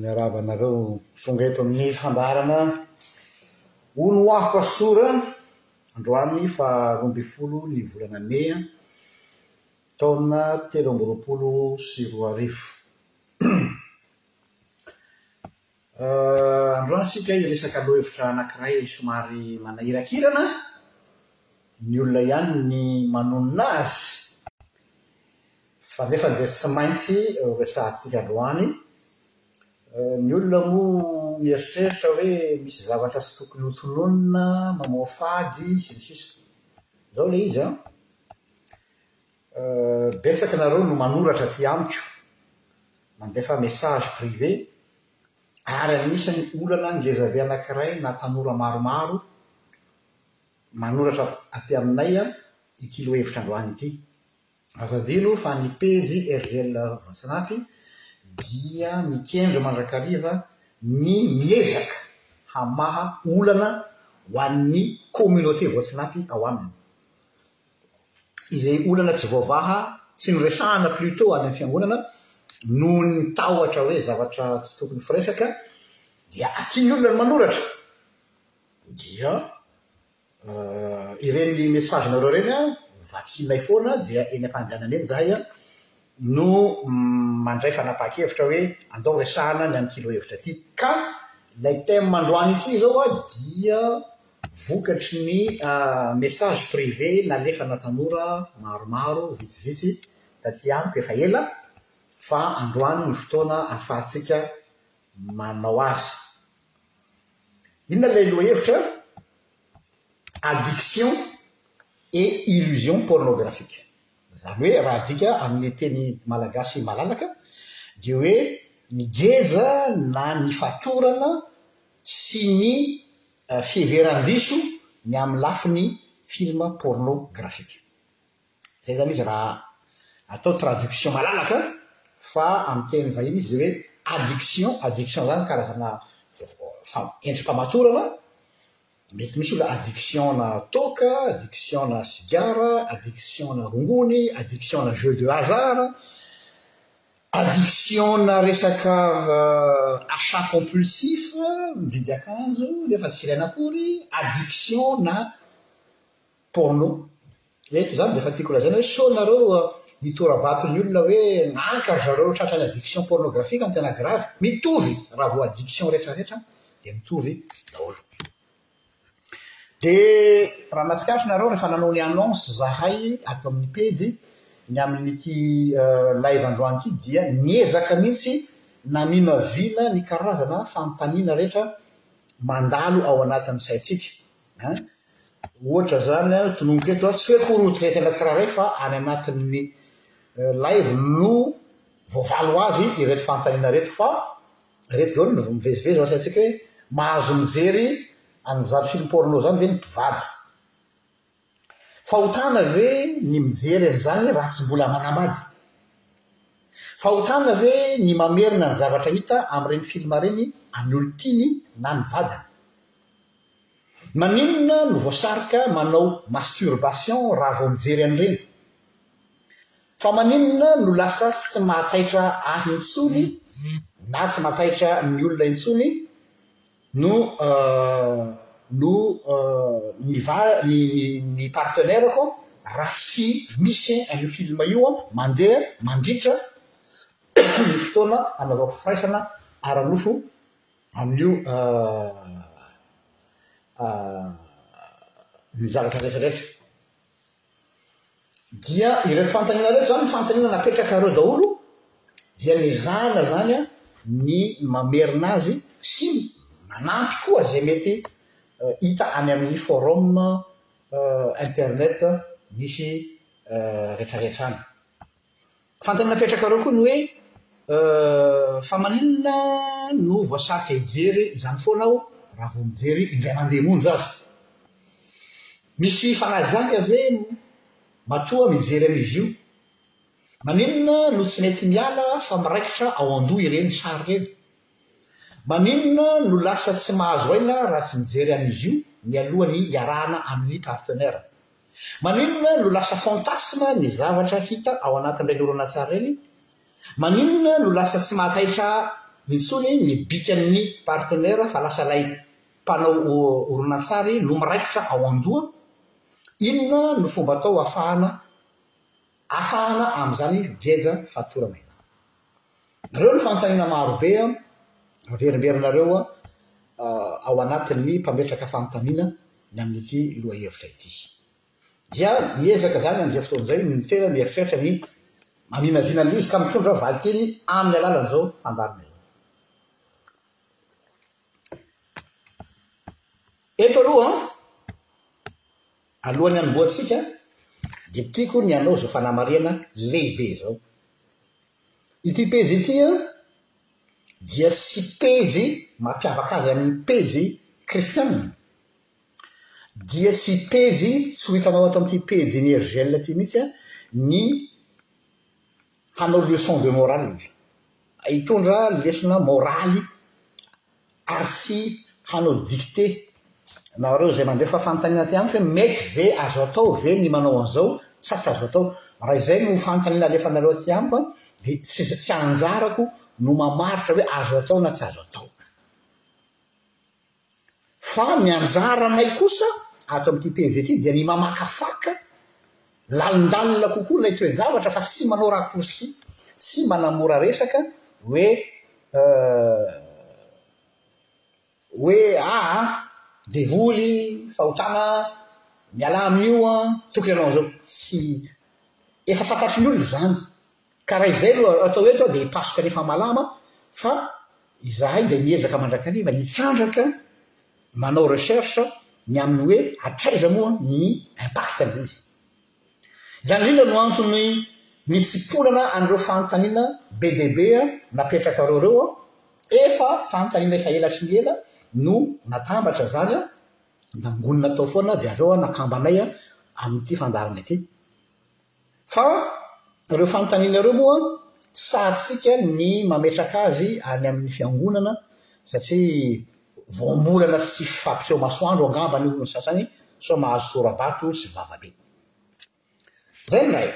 Miarahaba anareo tonga eto amin'ny fandaharana Hono ho ahy Pastora a! androany faha roa ambin'ny folo ny volana mey a! taona telo amby roapolo sy roa arivo. Androany isika hiresaka lohevitra anankiray somary manahirakirana ny olona ihany ny manonona azy fa nefa dia tsy maintsy ho resahantsika androany. Ny olona moa mieritreritra hoe misy zavatra tsy tokony ho tononina, mamoafady, sy ny sisa. Izao ilay izy an! Betsaka nareo no manoratra aty amiko, mandefa message privé, ary anisany olana ngezabe anakiray na tanora maromaro manoratra aty aminay ity lohahevitra androany ity. Aza adino fa ny pejy RGL Voatsinampy dia mikendry mandrakariva ny miezaka hamaha olana ho an'ny communauté Voatsinampy ao aminy. izay olana tsy voavaha, tsy noresahana plutot any amin'ny fiangonana noho ny tahotra hoe zavatra tsy tokony ho firesaka dia aty ny olona no manoratra dia ireny message nareo ireny an vakianay foana dia eny am-pandehanana eny zahay an no mandray fanapahan-kevitra hoe andao resahana ny an'ity lohahevitra ity ka ilay thème androany ity izao an dia Vokatry ny message privé nalefana tanora maromaro vitsivitsy taty amiko efa ela fa androany ny fotoana ahafahantsika manao azy. Inona ilay lohahevitra? Addiction et illusion pornographique. Izany hoe raha adika amin'ny teny malagasy malalaka dia hoe ny geja na ny fatorana sy ny fiheveran-diso ny amin'ny lafiny film pornographique. Izay izany izy raha atao traduction malalaka fa amin'ny teny vahiny izy dia hoe addiction, addiction izany karazana endri-pamatorana, mety misy olona addiction-na toaka, addiction-na sigara, addiction-na rongony, addiction-na jeux de hasard, Addiction-na resaka achat compulsif, mividy akanjo nefa tsy ilaina akory, addiction-na porno. Eto izany dia efa tiako lazaina hoe sao nareo hitora-bato ny olona hoe nanka ry zareo tratran'ny addiction pornographique no tena gravy? Mitovy raha vao addiction retraretra dia mitovy daholo. De raha nahatsikaritra nareo rehefa nanao ny annonce zahay ato amin'ny pejy ny amin'ity live androany ity dia niezaka mihitsy namimaviana ny karazana fanontaniana rehetra mandalo ao anatin'ny saintsika an ohatra zany an tononiko eto an tsy hoe horohorontena tsirairay fa any anatin'ny live no voavalo azy ireto fanontaniana reto fa Ireto izao no vao mivezivezy ao an-tsaintsika hoe mahazo mijery an'izany film porno izany ve ny mpivady? Fahotana ve ny mijery an'izany raha tsy mbola manambady? Fahotana ve ny mamerina ny zavatra hita amin'ireny film ireny amin'ny olon-tiany na ny vadiny? Maninona no voasarika manao masturbation raha vao mijery an'ireny? Fa maninona no lasa tsy mahataitra ahy intsony na tsy mahataitra ny olona intsony no no ny va ny ny partenaire-ko raha tsy misy an'io film io mandeha mandritra ny fotoana hanaovako firaisana ara-nofo amin'io ny zavatra rehetra rehetra. Dia ireo fanontaniana ireo izany fanontaniana napetraka ireo daholo dia nezahana izany an ny mamerina azy sy manampy koa izay mety hita any amin' ny forum internet misy retraretra any. Fantany napetrakareo koa ny hoe fa maninona no voasarika hijery izany foana aho raha vao mijery indray mandeha monja aza? Misy fanajana ve matoa mijery an'izy io? Maninona no tsy mety miala fa miraikitra ao an-doha ireny sary ireny? Maninona no lasa tsy mahazo aina raha tsy mijery an'izy io mialoha ny hiarahana amin'ny partenaire? Maninona no lasa fantasme ny zavatra hita ao anatin'ireny horonantsary ireny? Maninona no lasa tsy mahataitra intsony ny bikan'ny partenaire fa lasa ilay mpanao horonantsary no miraikitra ao an-doha? Inona no fomba atao hahafahana Afahana amin'izany geja fatorana izany. Nareo ny fanontaniana marobe averimberinareo ao anatin'ny mpametraka fanontaniana ny amin'ity lohahevitra ity. Dia niezaka izany amin'izay fotoana izay ny tena mieritreritra ny maminavina an'ilay izy ka mitondra valinteny amin'ny alalan'izao fandaharana izao. Eto aloha alohan'ny hanombohantsika dia tiako ny hanao izao fanamarihana lehibe izao. Ity pejy ity dia tsy pejy mampiavaka azy amin'ny pejy kristianina. Dia tsy pejy tsy ho hitanao ato amin'ity pejin'i Hergel ity mihitsy ny hanao leçon de morale, hitondra lesona moraly ary tsy hanao dictée nareo izay mandefa fanontaniana aty amiko hoe mety ve, azo atao ve ny manao an'izao sa tsy azo atao. Raha izay no fanontaniana alefanareo aty amiko an, dia tsy tsy anjarako no mamaritra hoe azo atao na tsy azo atao. Fa ny anjaranay kosa ato amin'ity pejy ity dia ny mamakafaka lalindalina kokoa ilay toe-javatra fa tsy manao raccourci, tsy manamora resaka hoe hoe ah an, devoly, fahotana, mialà amin'io an, tokony hanao an'izao. Tsy, efa fantatry ny olona izany. Ka raha izay no atao eto dia hipasoka any efa malama fa izahay dia miezaka mandrakariva hitrandraka manao recherche ny amin'ny hoe hatraiza moa ny impact an'ilay izy. Izany indrindra no anton'ny nitsiponana an'ireo fanontaniana be dia be napetrakareo ireo, efa fanontaniana efa elatry ny ela no natambatra izany, nangonina tao foana dia avy eo nakambanay amin'ity fandaharana ity. Fa ireo fanontaniana ireo moa tsy sarintsika ny mametraka azy any amin'ny fiangonana satria voambolana tsy fampiseho masoandro angamba ny olon'ny sasany sao mahazo tora-bato sy vavabe. Izay ny iray.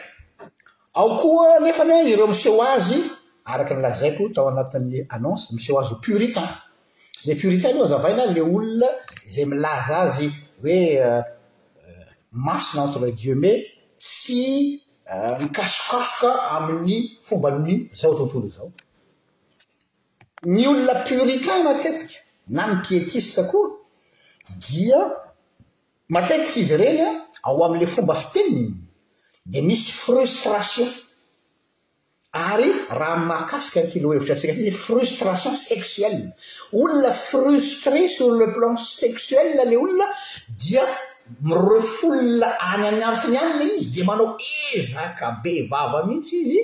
Ao koa nefany ireo miseho azy, araka ny lazaiko tao anatin'ny annonce, miseho azy ho puritain, Le puritain io azavaina le olona izay milaza azy hoe masina entre guillemets sy mikasokasoka amin'ny fomban'ny zao tontolo izao. Ny olona puritain matetika na ny pietiste koa dia matetika izy ireny ao amin'le fomba fiteniny dia misy frustration. Ary raha amin'ny mahakasika ity lohevitratsika ity, frustration sexuelle, olona frustre sur le plan sexuel le olona dia mi-refoule any amin'ny arofony any le izy dia manao ezaka bevava mihitsy izy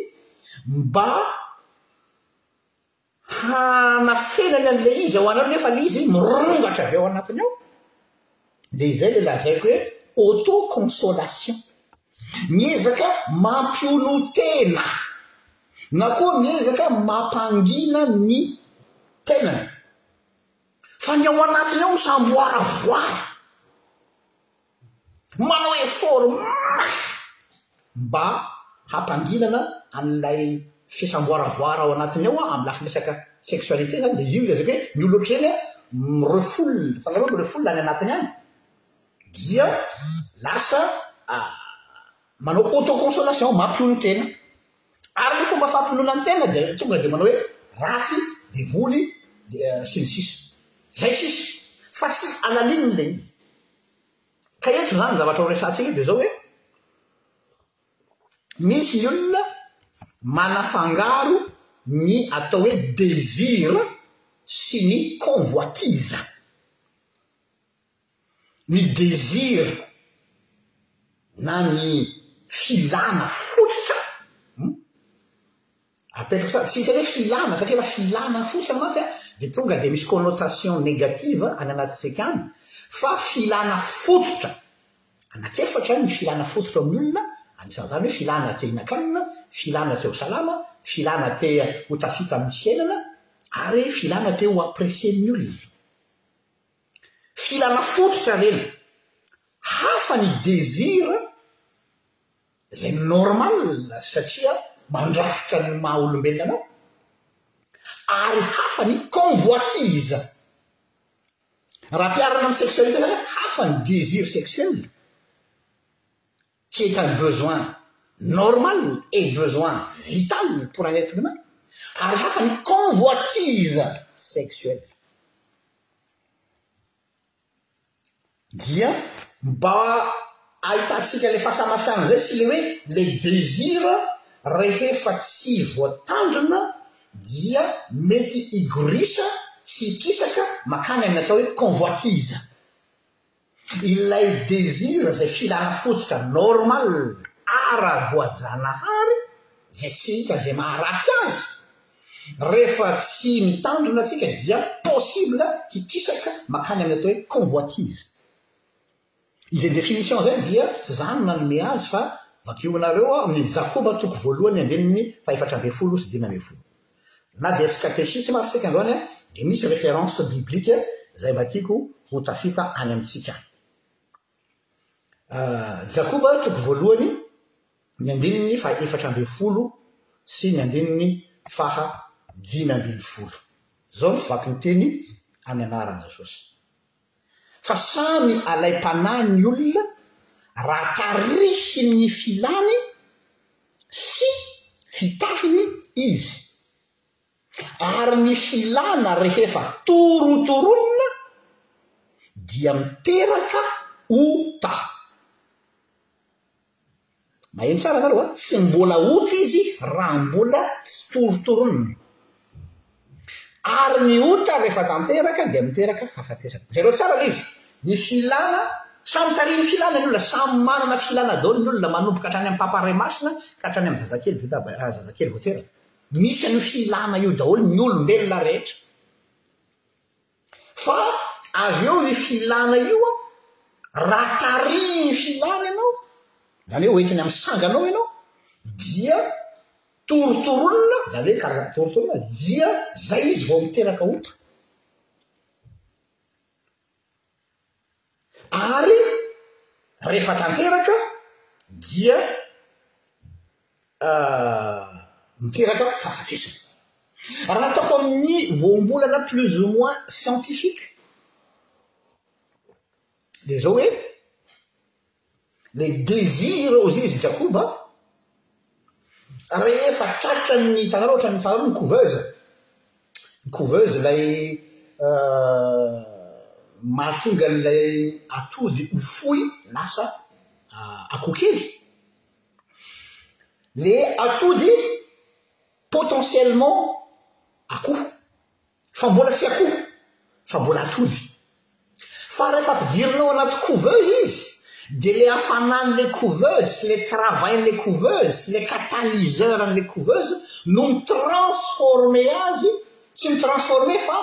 mba hanafenany an'ilay izy ao anatiny nefa ilay izy mirongatra avy ao anatiny ao dia izay ilay lazaiko hoe auto consolation miezaka mampionotena na koa miezaka mampangina ny tenany fa ny ao anatiny ao misamboaravoara Manao effort mafy mba hampanginana an'ilay fisamboaravoara ao anatiny ao amin'ny lafiny resaka sexualité zany dia io ilay hoe ny olona ohatr'ireny mi-refoule, hitanareo mi-refoule any anatiny any dia lasa manao auto consolation, mampiono tena. Ary ny fomba fampinoana ny tena dia tonga dia manao hoe ratsy, devoly sy ny sisa. Zay sisa fa tsy halalinina ilay izy. Ka eto izany ny zavatra horesahantsika dia izao hoe, misy ny olona manafangaro ny atao hoe désir sy ny convoitise. Ny désir na ny filana fototra Apetrako sady tsy misy hoe filana satria raha filana fotsiny mantsy a dia tonga dia misy connotation negative any anatintsika any fa filana fototra anak'efatra ny filana fototra ao amin'ny olona, anisan'izany hoe filana te hihinan-kanina, filana te ho salama, filana te ho tafita amin'ny fiainana ary filana te ho apprecier-n'ny olona. Filana fototra ireny. Hafa ny désir Izay normal satria mandrafitra ny maha olombelona anao. Ary hafa ny convoitise. Raha ampiharina amin'ny sexualité zany hoe hafa ny désir sexuel qui est un besoin normal et besoin vital pour un être humain ary hafa ny convoitise sexuel. dia mba ahitantsika ilay fahasamihafana izay sy ilay hoe ilay désir rehefa tsy voatandrina dia mety higorisa sy hikisaka makany amin'ny atao hoe convoitise ilay désir izay filana fototra normal ara-boajanahary izay tsy hita izay maharatsy azy Rehefa tsy mitandrina tsika dia possible hikisaka makany amin'ny atao hoe convoitise. Izay définition izay dia tsy za no nanome azy fa vakionareo amin'ny Jakoba toko voalohany andininy fahefatra ambin'ny folo sy dimy ambin'ny folo. Na dia tsy katechisme ary isika androany dia misy référence biblique izay mba tiako ho tafita any amintsika any. Jakoba, toko voalohany, ny andininy faha efatra ambin'ny folo sy ny andininy faha dimy ambin'ny folo. Izao no vaky ny teny amin'ny anaran'i Jesosy, Fa samy alaim-panahy ny olona raha tarihiny ny filany sy fitahiny izy. Ary ny filana rehefa torotoronina dia miteraka ota. Maheno tsara ianareo a! Tsy mbola ota izy raha mbola tsy torotoronina. Ary ny ota rehefa tanteraka dia miteraka fahafatesana. Jereo tsara ilay izy, ny filana, samy tarihin'ny filana ny olona, samy manana filana daholo ny olona manomboka hatrany amin'ny Papa Iray Masina ka hatrany amin'ny zazakely vita, zazakely vao teraka. Misy an'io filana io daholo ny olombelona rehetra. Fa avy eo io filana io an, raha tarihin'ny filana ianao, izany hoe hoentiny amin'ny sanganao ianao, dia torotoronina, izany hoe karazana torotoronina, dia izay izy vao miteraka ota. Ary rehefa tanteraka dia miteraka fahafatesana. Raha ataoko amin'ny voambolana plus ou moins scientifique dia izao hoe. Le désir ô zy zy Jakoba a, rehefa tratran'ny hitanareo ohatrany hitanareo ny couveuse, ny couveuse ilay mahatonga an'ilay atody ho fohy lasa akoho kely, le atody potentiellement akoho. Fa mbola tsy akoho, fa mbola atoly. Fa rehefa ampidirinao anaty couveuse izy, dia ilay hafanan'ilay couveuse sy ilay travail-n'ilay couveuse sy ilay catalyseur-n'ilay couveuse no mi-transformer azy, tsy mi-transformer fa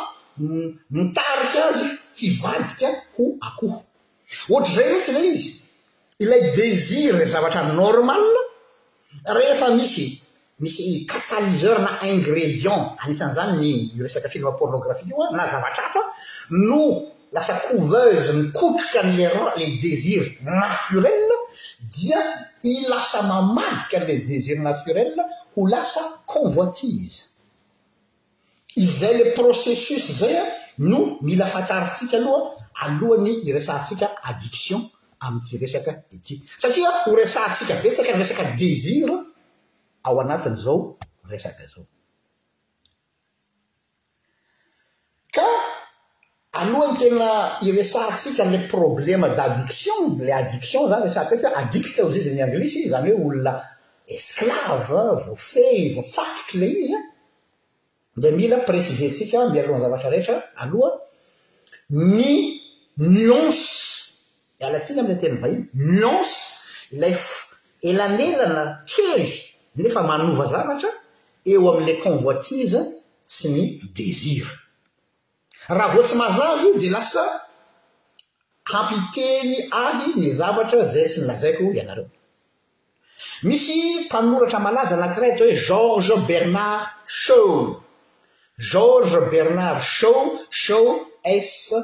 mitarika azy hivadika ho akoho. Ohatr'izay mihitsy ilay izy, ilay désir dia zavatra normal rehefa misy misy catalyseur na ingrédient, anisan'izany ny io resaka film pornographie io na zavatra hafa no lasa couveuse mikotroka an'ilay ra ilay désir naturel dia i lasa mamadika an'ilay désir naturel ho lasa convoitise. Izay le processus zay no mila fantarintsika aloha alohan'ny hiresahantsika addiction amin'ity resaka ity. Satria ho resahantsika betsaka ny resaka désir ao anatin'izao resaka izao. Ka Alohan'ny tena hiresahantsika an'ilay problème d'addiction, ilay addiction izany resahatra eto hoe addict hozy izy amin'ny anglisy, izany hoe olona esclave, voafehy, voafatotry ilay izy an, dia mila presizentsika mialohan'ny zavatra rehetra aloha ny nuance, miala tsiny amin'ilay teny vahiny, nuance, ilay elanelana kely nefa manova zavatra eo amin'ilay convoitise sy ny désir. Raha vao tsy mazava io dia lasa hampiteny ahy ny zavatra izay tsy nolazaiko ianareo. Misy mpanoratra malaza anankiray atao hoe Georges Bernard Shaw, Georges Bernard Shaw, Shaw, S-H-A-W.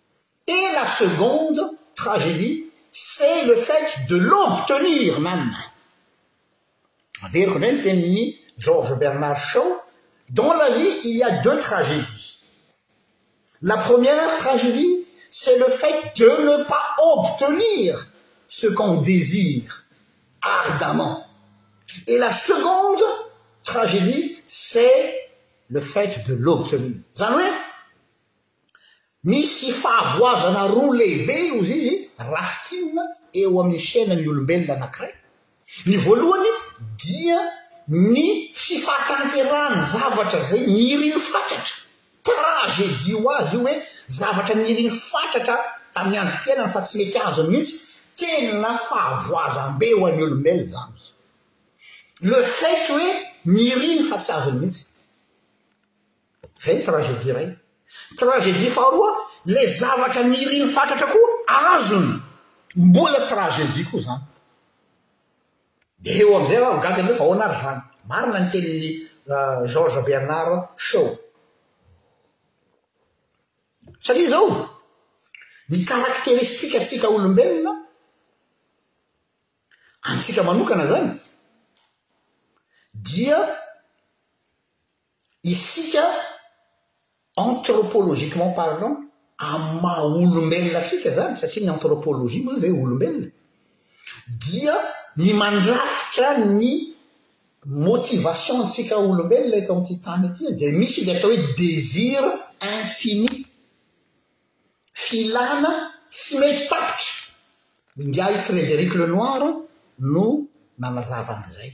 et la seconde tragédie es le fait de l'obtenir mêe nt eor bernar hw dans la vie il y a deux traédies la première traédie c'est le fait de ne pas obtenir ce qu'on désire ardemment et la seconde traédie cest le fait de lobtenir Misy fahavoazana roa lehibe, hoy izy, rafitinina eo amin'ny fiainan'ny olombelona anankiray. Ny voalohany dia ny tsy fahatanterahan'ny zavatra izay niriny fatratra. Tragedia ho azy io hoe zavatra niriny fatratra tamin'ny androm-piainany fa tsy mety azony mihitsy. Tena fahavoazam-be ho an'ny olombelona izany izao. Le fait hoe niriny fa tsy azony mihitsy. Izay ny tragedie iray. Tragedie faharoa, ilay zavatra niriny fatratra koa azony. Mbola tragedie koa izany. Dia eo amin'izay aho angady amin'ireo fa ahoana ary izany? Marina ny tenin'i Georges Bernard Shaw. Satria izao, ny karakteristika antsika olombelona, antsika manokana izany, dia Isika, anthropologiquement parlant, amin'ny maha olombelona antsika izany, satria ny anthropologie moa izany ve olombelona, dia ny mandrafitra ny motivation-tsika olombelona eto amin'ity tany ity dia misy ilay atao hoe désir infini, filana tsy mety tapitra. Ingahy Frédéric Lenoir no nanazava an'izay.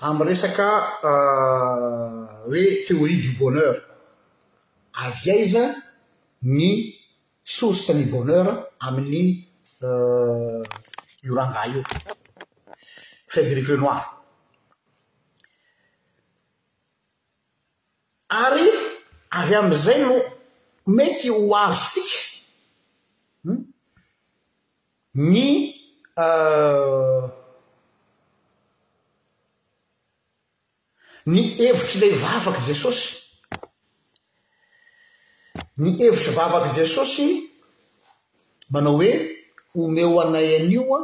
Amin'ny resaka hoe théorie du bonheur, avy aiza ny source ny bonheur amin'ny io rangahy io, Frédéric Renoir. Ary avy amin'izay no mety ho azontsika Ny hevitr'ilay vavak'i Jesosy. Ny hevitr'i vavak'i Jesosy manao hoe, Omeo anay anio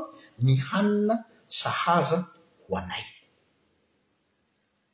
ny hanina sahaza ho anay.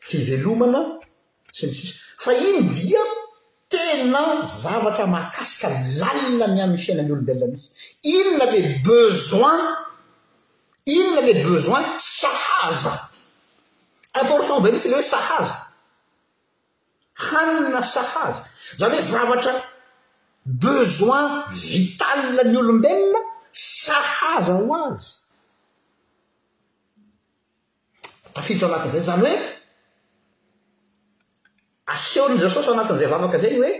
fivelomana, sy ny sisa Fa iny dia tena zavatra mahakasika lalina ny amin'ny fiainan'ny olombelona mihitsy. Inona le besoin, inona le besoin sahaza, important be mihitsy le hoe sahaza, hanina sahaza, zany hoe zavatra besoin vital ny olombelona sahaza ho azy. Tafiditra ao anatin'izay, izany hoe asehon'i Jesosy ao anatin'izay vavaka izay ny hoe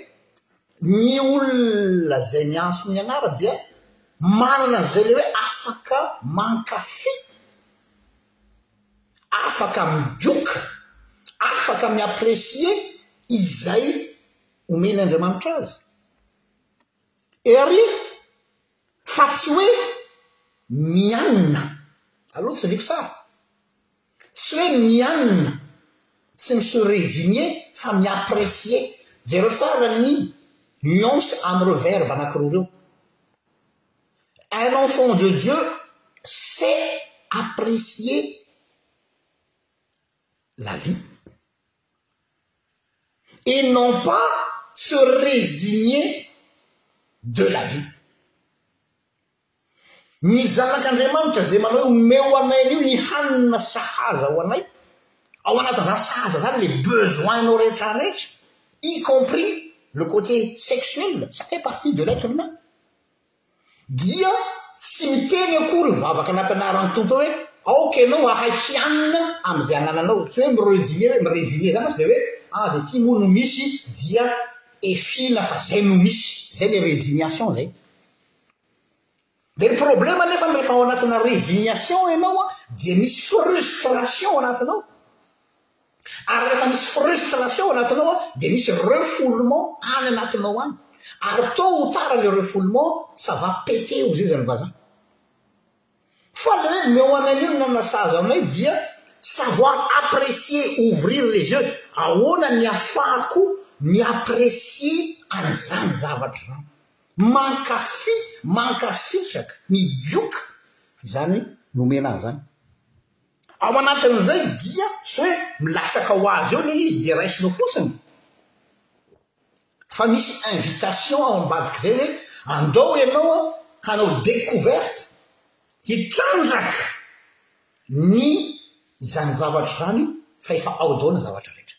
ny olona izay miantso ny anarany dia manana an'izay ilay hoe afaka mankafy, afaka migoka, afaka mi-apprécier izay omen'Andriamanitra azy. Ery Fa tsy hoe mianina. Allo tsy niko tsara. Tsy hoe mianina tsy mi se resigner fa mi apprecier. Jereo tsara ny nuance amin'ireo verbe anankiroa ireo. Un enfant de Dieu sait apprecier la vie. et non pas se résigner de la vie. Ny zanak'Andriamanitra izay manao hoe omeo anay anio ny hanina sahaza ho anay, ao anatin'izany sahaza izany le besoin-nao rehetra rehetra, y compris le côté sexuel, ça fait partie de l'être humain. Dia tsy miteny akory ny vavaka nampianaran'ny Tompo hoe aoka ianao hahay hianina amin'izay anananao, tsy hoe mi-resigner hoe mi-resigner izany mantsy dia hoe aza ity moa no misy dia efina fa izay no misy, izay ilay résignation izay. Dia ny problème anefany rehefa ao anatina résignation ianao dia misy frustration ao anatinao. Ary rehefa misy frustration ao anatinao an, dia misy refoulement any anatinao any. Ary tôt ou tard le refoulement ça va peter hoy zezany vazaha. Fa le hoe meo anay meo ny nanasazy anay dia savoir apprecier, ouvrir les yeux, ahoana ny ahafahako mi-apprecier an'izany zavatra izany. Mankafy, mankasitraka, migoka izany nomena ahy izany. Ao anatin'izay dia tsy hoe milatsaka ho azy eo ilay izy dia raisinao fotsiny fa misy invitation ao ambadik'izay hoe andao ianao hanao découverte hitrandraka ny izany zavatra izany fa efa ao daholo ny zavatra rehetra.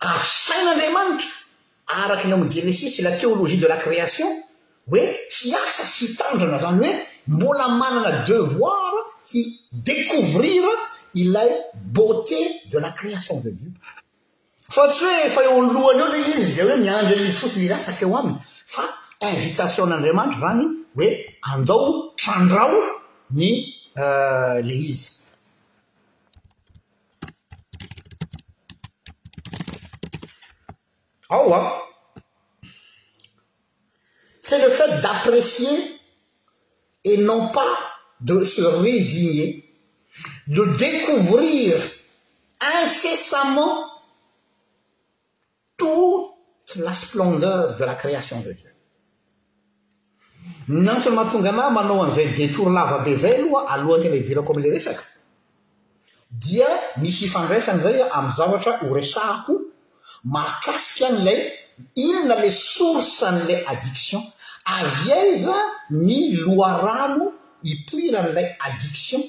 Asain'Andriamanitra, araka ny ao amin'ny Genesisy, la théologie de la création, hoe hiasa sy hitandrina, izany hoe mbola manana devoir hi découvrir ilay beauté de la création de Dieu. Fa tsy hoe efa eo anoloany eo ilay izy dia hoe miandry an'izy fotsiny hilatsaka eo aminy, fa invitation-n'Andriamanitra izany hoe andao trandraho ny ilay izy. c'est le fait d'apprécier et nopas de se résigner de découvrir incessamment toute la splendeur de la création de Dieu. Ny antony mahatonga anah manao an'izay détour lava be izay aloha alohan'ny tena hidirako amin'ilay resaka dia misy ifandraisany izay amin'ny zavatra horesahako mahakasika an'ilay inona ilay source an'ilay addiction, avy aiza ny loharano ipoiran'ilay addiction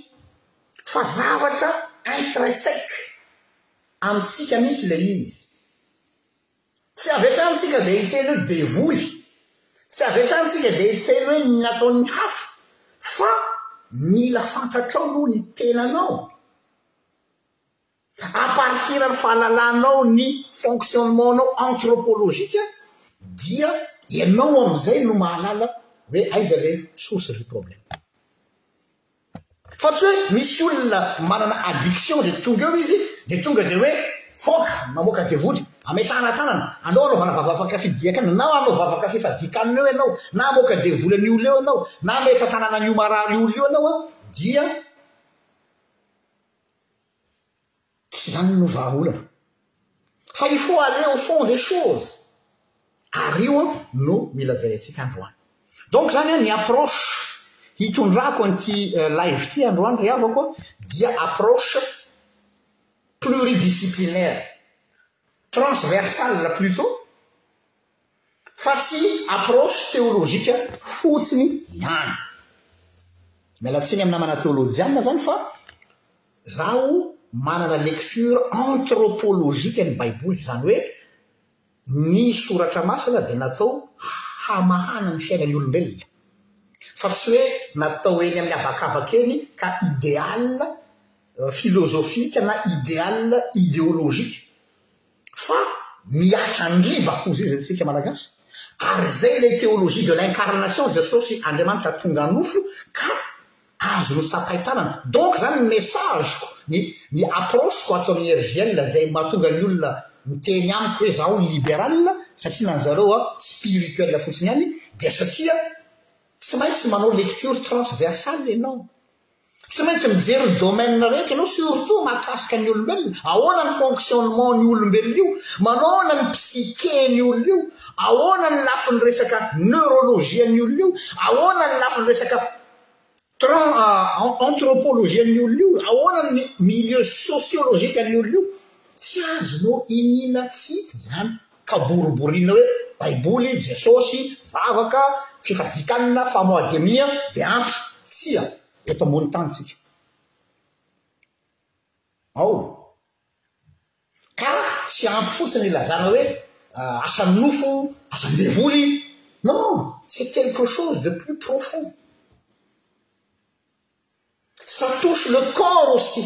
fa zavatra intrinsèque. Amintsika mihitsy ilay izy. Tsy avy hatrany isika dia hiteny hoe devoly, tsy avy hatrany isika dia hiteny hoe ny nataon'ny hafa, fa mila fantatrao aloha ny tenanao, à partir amin'ny fahalalanao ny fonctionnement-nao anthropologique dia ianao amin'izay no mahalala hoe aiza ilay source-n'ny problème. Fa tsy hoe misy olona manana addiction dia tonga eo izy dia tonga dia hoe foka mamoaka devoly, ametrahana tanana, aleo anaovana vava fankafy diakana na hanao vava kafy fa dikanina eo ianao na hamoaka devoly an'io olona eo ianao na hametra tanana an'io marary io olona io ianao dia Tsy izany no vahaolana fa il faut aller au fond des choses ary io no milazay antsika androany. Donc izany an ny approche hitondrako an'ity live ity androany ry havako an dia approche pluridisciplinaire, transversale plutôt, fa tsy approche théologique fotsiny ihany. Miala tsiny amin'ny namana théolojianina zany fa zaho manana lecture anthropologique ny baiboly izany hoe ny soratra masina dia natao hamahana ny fiainan'ny olombelona fa tsy hoe natao eny amin'ny habakabaka eny ka idéal euh, philosophique na idéal idéologique. Fa mihatra angiva hozy izy antsika Malagasy ary zay ilay théologie de l'incarnation Jesosy Andriamanitra tonga nofo ka azo notsapay tanana donc zany ny message ko ny ny approche ko ato amin'ny RJL zay mahatonga ny olona miteny amiko hoe zaho liberal satria na zareo a spirituel fotsiny ihany dia satria tsy maintsy manao lecture transversale ianao Tsy maintsy mijery ny domaine rehetra ianao surtout mahakasika ny olombelona, ahoana ny fonctionnement ny olombelona io, manaona ny psyché ny olona io, ahoana ny lafiny resaka neurologie ny olona io, ahoana ny lafiny resaka tran anthropologie ny olona io, ahoana ny milieu sociologique ny olona io, tsy azonao iniana tsy hita izany. ka boriborina hoe baiboly, jesosy, vavaka, fifadikanina, famoademia dia ampy, tsia, eto ambony tany tsika ao ka tsy ampy fotsiny ilazana hoe asan'ny nofo, asan'ny devoly, non, c'est quelque chose de plus profond. Ça touche le corps aussi.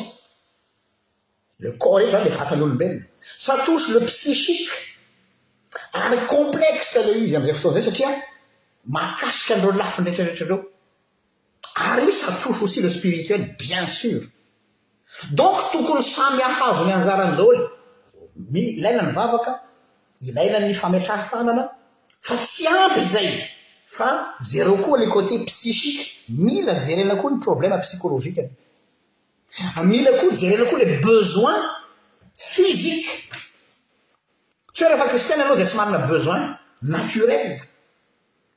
Le corps eto zany le vatan'olombelona. Ça touche le psychique. Ary complexe le izy amin'izay fotoana izay satria mahakasika an'ireo lafiny rehetrarehetra ireo. Ary ça touche aussi le spirituel bien sûr. Donc tokony samy ahazo ny anjarany daholo. Mi, ilaina ny vavaka, ilaina ny fametraha tanana, fa tsy ampy izay fa jereo koa le côté psychique, mila jerena koa ny problème psychologique ny. Mila koa jerena koa le besoin physique, sao rehefa kristiana ianao dia tsy manana besoin naturel.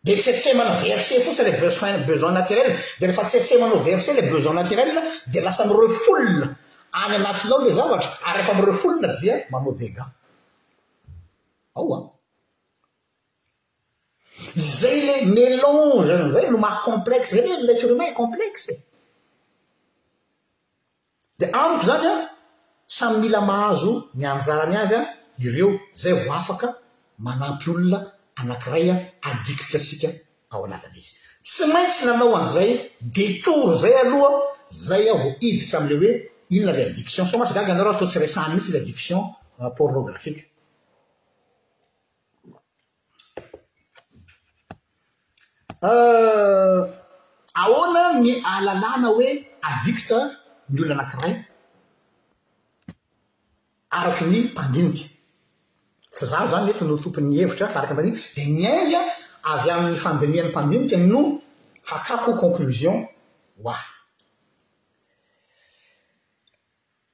Dia tsetsemana verset fotsiny ilay besoin besoin naturel dia rehefa tsetsemanao verset ilay besoin naturel dia lasa mi-refoule any anatinao ilay zavatra ary rehefa mi-refoule dia manao dégâts ao an! Izay ilay mélange an'izay no maha complexe, zay hoe l'être humain est complexe e! Dia amiko izany an, samy mila mahazo ny anjarany avy an ireo izay vao afaka manampy olona anankiray an addict sika ao anatin'ilay izy. Tsy maintsy nanao an'izay detour izay aloha izay aho vao hiditra amin'ilay hoe inona ilay addiction. Sao masy gaga ianao raha toa tsy resahany mihitsy ilay addiction pornographique. Ahoana ny ahalalana hoe addict ny olona anankiray araka ny mpandinika? Tsy izaho izany eto no tompon'ny hevitra fa araka ny mpandinika dia ny ainga avy amin'ny fandinihan'ny mpandinika no hakako conclusion ho ahy.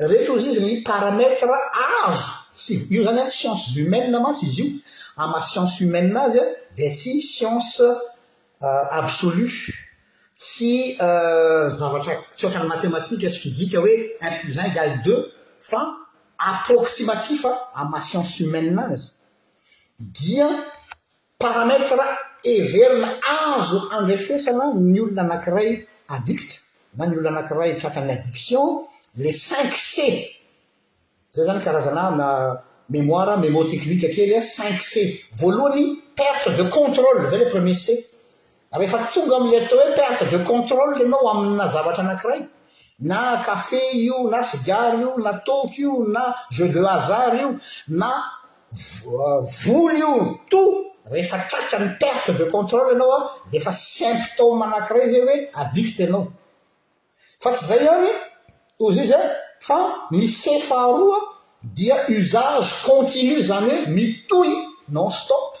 Ireto hozy izy ny paramètre azo sy io zany an sciences humaines mantsy izy io amin'ny maha sciences humaines azy an dia tsy science absolue tsy zavatra tsy ohatran'ny matematika sy fizika hoe un plus un égale deux fa approximatif amin'ny maha sciences humaines azy dia Paramètre heverina azo andrefesana ny olona anankiray addict na ny olona anankiray tratran'ny addiction le cinq C. Zay zany karazana mémoire mémotechnique kely cinq C. Voalohany perte de contrôle, zay le premier C. Rehefa tonga amin'ilay atao hoe perte de contrôle ianao amina zavatra anankiray, na kafe io, na sigara io, na toaka io, na jeu de hasard io, na vola io, tout, rehefa tratran'ny perte de contrôle ianao dia efa symptôme anankiray izay hoe addict ianao. Fa tsy izay ihany, toa izay izy, fa ny C faharoa dia usage continu, izany hoe mitohy, non-stop,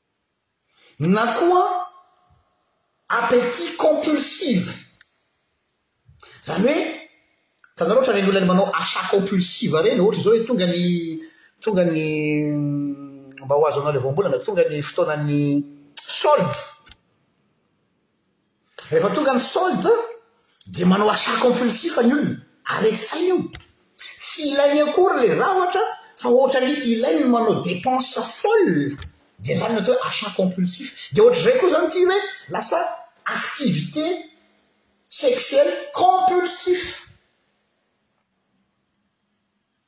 na koa appétit compulsive, izany hoe hitanareo ohatra ireny olona manao achat compulsive ireny, ohatra izao hoe tonga ny tonga ny mba ho azo anao ilay voambolana, tonga ny fotoanan'ny solde. Rehefa tonga ny solde dia manao achat compulsif ny olona ary resy saina io. Tsy ilainy akory ilay zavatra fa ohatrany ilainy ny manao dépense folle dia izany no atao hoe achat compulsif. Dia ohatr'izay koa izany ity hoe lasa activité sexuelle compulsif.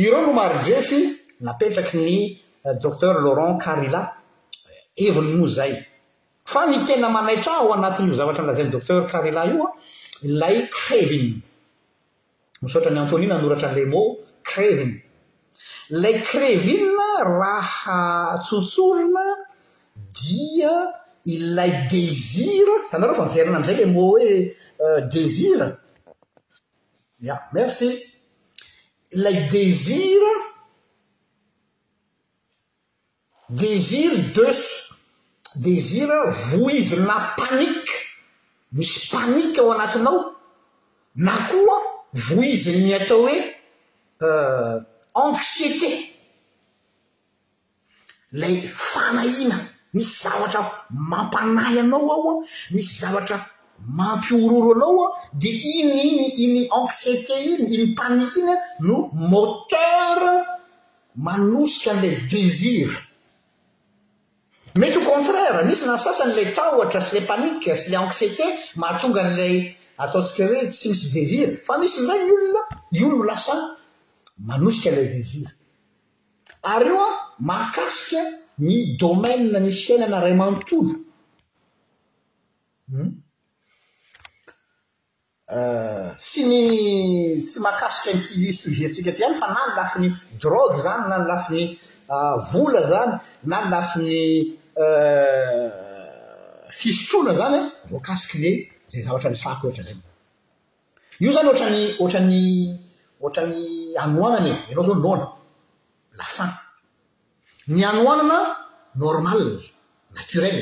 Ireo no mari-drefy napetraky ny Docteur Laurent Karila Heviny moa izay. Fa ny tena manaitra ahy ao anatin'io zavatra nolazain'i Docteur Karila io an, ilay craving. Misaotra an'i Anthony nanoratra an'ilay mot craving. Ilay craving raha tsotsorina dia ilay désir, hitanareo fa miverina amin'izay ilay mot hoe désir. Ya, merci. Ilay désir, désir deus, désir voizina panique, misy panique ao anatinao, na koa voizin'ny atao hoe anxiété. ilay fanahiana, misy zavatra mampanahy anao ao an, misy zavatra mampihorohoro anao an, dia iny iny iny anxiété iny, iny panique iny no moteur manosika an'ilay désir. Mety ho contraire, misy na sasany ilay tahotra sy ilay panique sy ilay anxiété mahatonga an'ilay ataontsika hoe tsy misy désir, fa misy indray ny olona io no lasa manosika ilay désir. Ary io mahakasika ny domaine ny fiainana iray manontolo hum tsy ny tsy mahakasika an'ity sujet tsika ity ihany fa na ny lafiny drogue izany na ny lafiny vola izany na ny lafiny fisotroana izany voakasik'ilay izay zavatra nisahako rehetra izay. Io zany ohatrany ohatrany ohatrany hanoanana e, ianao zao noana, la fin. Ny hanoanana normal, naturel.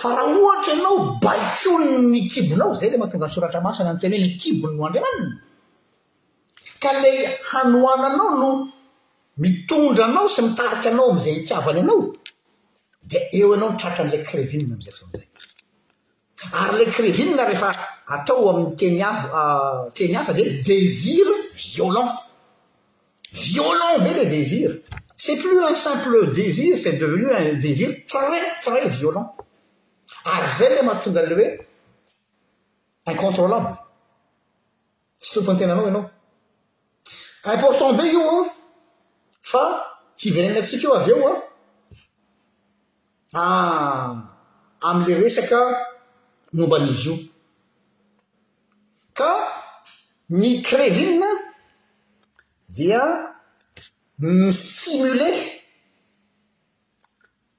Fa raha ohatra ianao baikoin'ny kibonao, zay le mahatonga ny soratra masina miteny hoe ny kibony no andriamaniny. Ka ilay hanoananao no mitondra anao sy mitarika anao amin'izay itiavany anao, dia eo ianao ny tratran'ilay krevina amin'izay fotoana izay. Ary ilay krevinina rehefa atao amin'ny teny hafa teny hafa dia désir violent. Violent be ilay désir. C'est plus un simple désir, c'est devenu un désir très très violent. Ary izay ilay mahatonga an'ilay hoe incontrôlable. Tsy tompon'ny tenanao ianao. Important be io an! Fa hiverenantsika eo avy eo an! Fa amin'ilay resaka momba an'izy io. Ka ny krevina dia mi-stimuler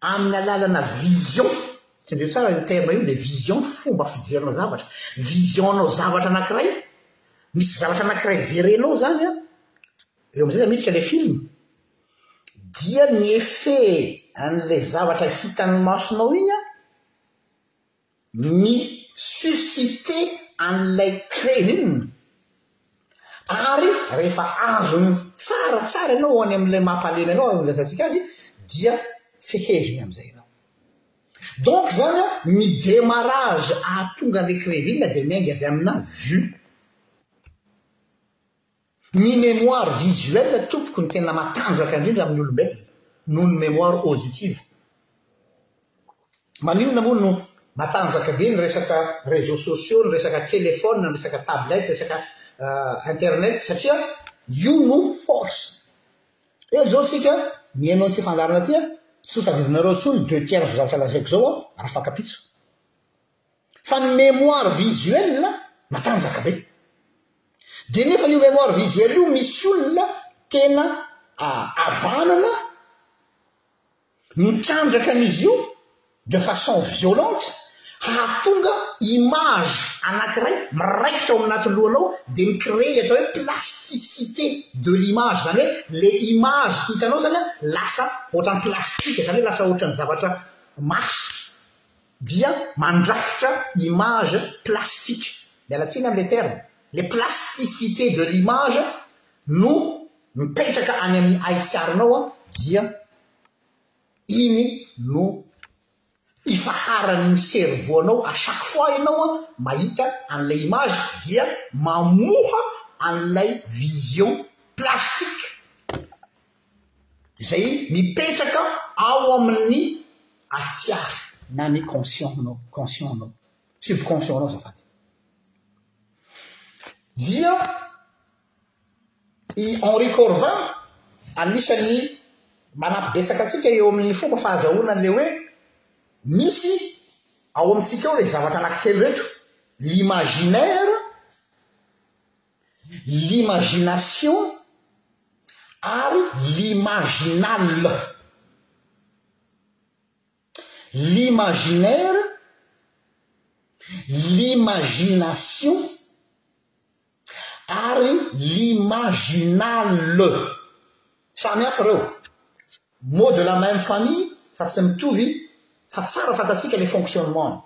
amin'ny alalana vision, tendreo tsara io terme io, ilay vision, fomba fijerinao zavatra. Vision-nao zavatra anankiray, misy zavatra anankiray jerenao izany an, eo amin'izay izany miditra ilay film. Dia ny effet an'ilay zavatra hitan'ny masonao iny an, mi-susciter an'ilay craving. Ary rehefa azony tsara tsara ianao any amin'ilay mampalemy anao, ary nolazaintsika azy, dia feheziny amin'izay ianao. Donc izany an, ny démarrage ahatonga an'ilay craving dia miainga avy amina vue. Ny mémoire visuelle tompoko no tena matanjaka indrindra amin'ny olombelona noho ny mémoire auditive. Maninona moa no matanjaka be ny resaka réseaux sociaux, ny resaka téléphone, ny resaka tablette, ny resaka internet satria io no force. Eto izao tsika mihaino an'ity fandaharana ity a, tsy ho tadidinareo intsony deux tiers ny zavatra lazaiko izao a, raha fankapitso. Fa ny mémoire visuelle matanjaka be. Dia nefany io mémoire visuelle io misy olona tena havanana mitrandraka an'izy io de façon violente hahatonga image anankiray miraikitra ao anaty lohanao dia mi-créer ilay atao hoe plasticité de l'image izany hoe ilay image hitanao izany lasa ohatran'ny plastique izany hoe lasa ohatran'ny zavatra mafy dia mandrafitra image plastique, miala tsiny amin'ilay terme, ilay plasticité de l'image no mipetraka any amin'ny haitsiarinao an, dia iny no ifaharan'ny cerveau anao à chaque fois ianao an mahita an'ilay image dia mamoha an'ilay vision plastique. izay mipetraka ao amin'ny ahitsiary na ny conscient-nao, conscient-nao, subconscient-nao azafady. Dia i Henri Corbin, anisan'ny manampy betsaka antsika eo amin'ny fomba fahazahoana an'ilay hoe misy ao amintsika ao ireto zavatra anankitelo ireto, l'imaginaire, l'imagination ary limaginale l'imaginaire l'imagination ary l'imaginale samy afo reo mo de la même famille fa tsy mitovy fa tsara fatatsika la fonctionnement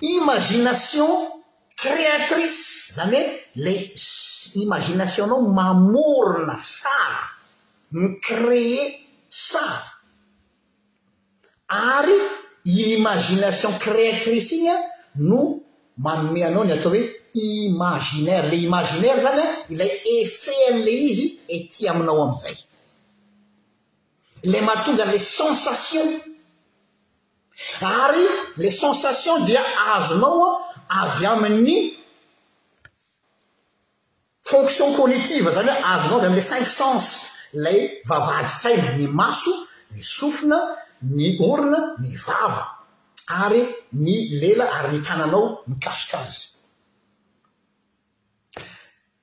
Imagination créatrice, zany hoe ilay imagination-nao mamorona sary, mi-créer sary. Ary iny imagination créatrice iny no manome anao ny atao hoe imaginaire. Ilay imaginaire zany ilay effet an'ilay izy ety aminao amin'izay. ilay mahatonga ilay sensation ary ilay sensation dia azonao avy amin'ny fonction cognitive zany hoe azonao avy amin'ilay cinq sens ilay vavahadin-tsaina ny maso ny sofina ny orona ny vava ary ny lela ary ny tananao mikasika azy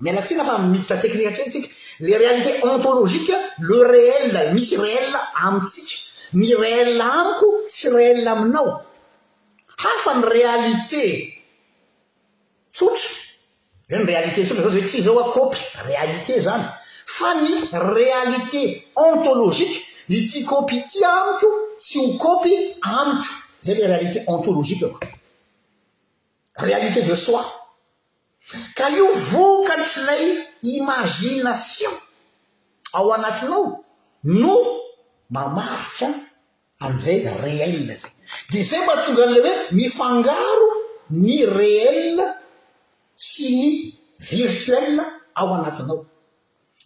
Miala tsiny fa miditra teknika kely tsika. Le réalité ontologique, le réel, misy réel amintsika. Ny réel amiko tsy réel aminao. Hafa ny réalité tsotra, zay ny réalité tsotra zao de hoe ty zao a kopy, réalité zany. Fa ny réalité ontologique, ity kopy ity amiko tsy ho kopy amiko. Zay le réalité ontologique ko. Réalité de soi. Ka io vokatr'ilay imagination ao anatinao no mamaritra an'izay réel izay. Dia izay mahatonga an'ilay hoe mifangaro ny réel sy ny virtuel ao anatinao.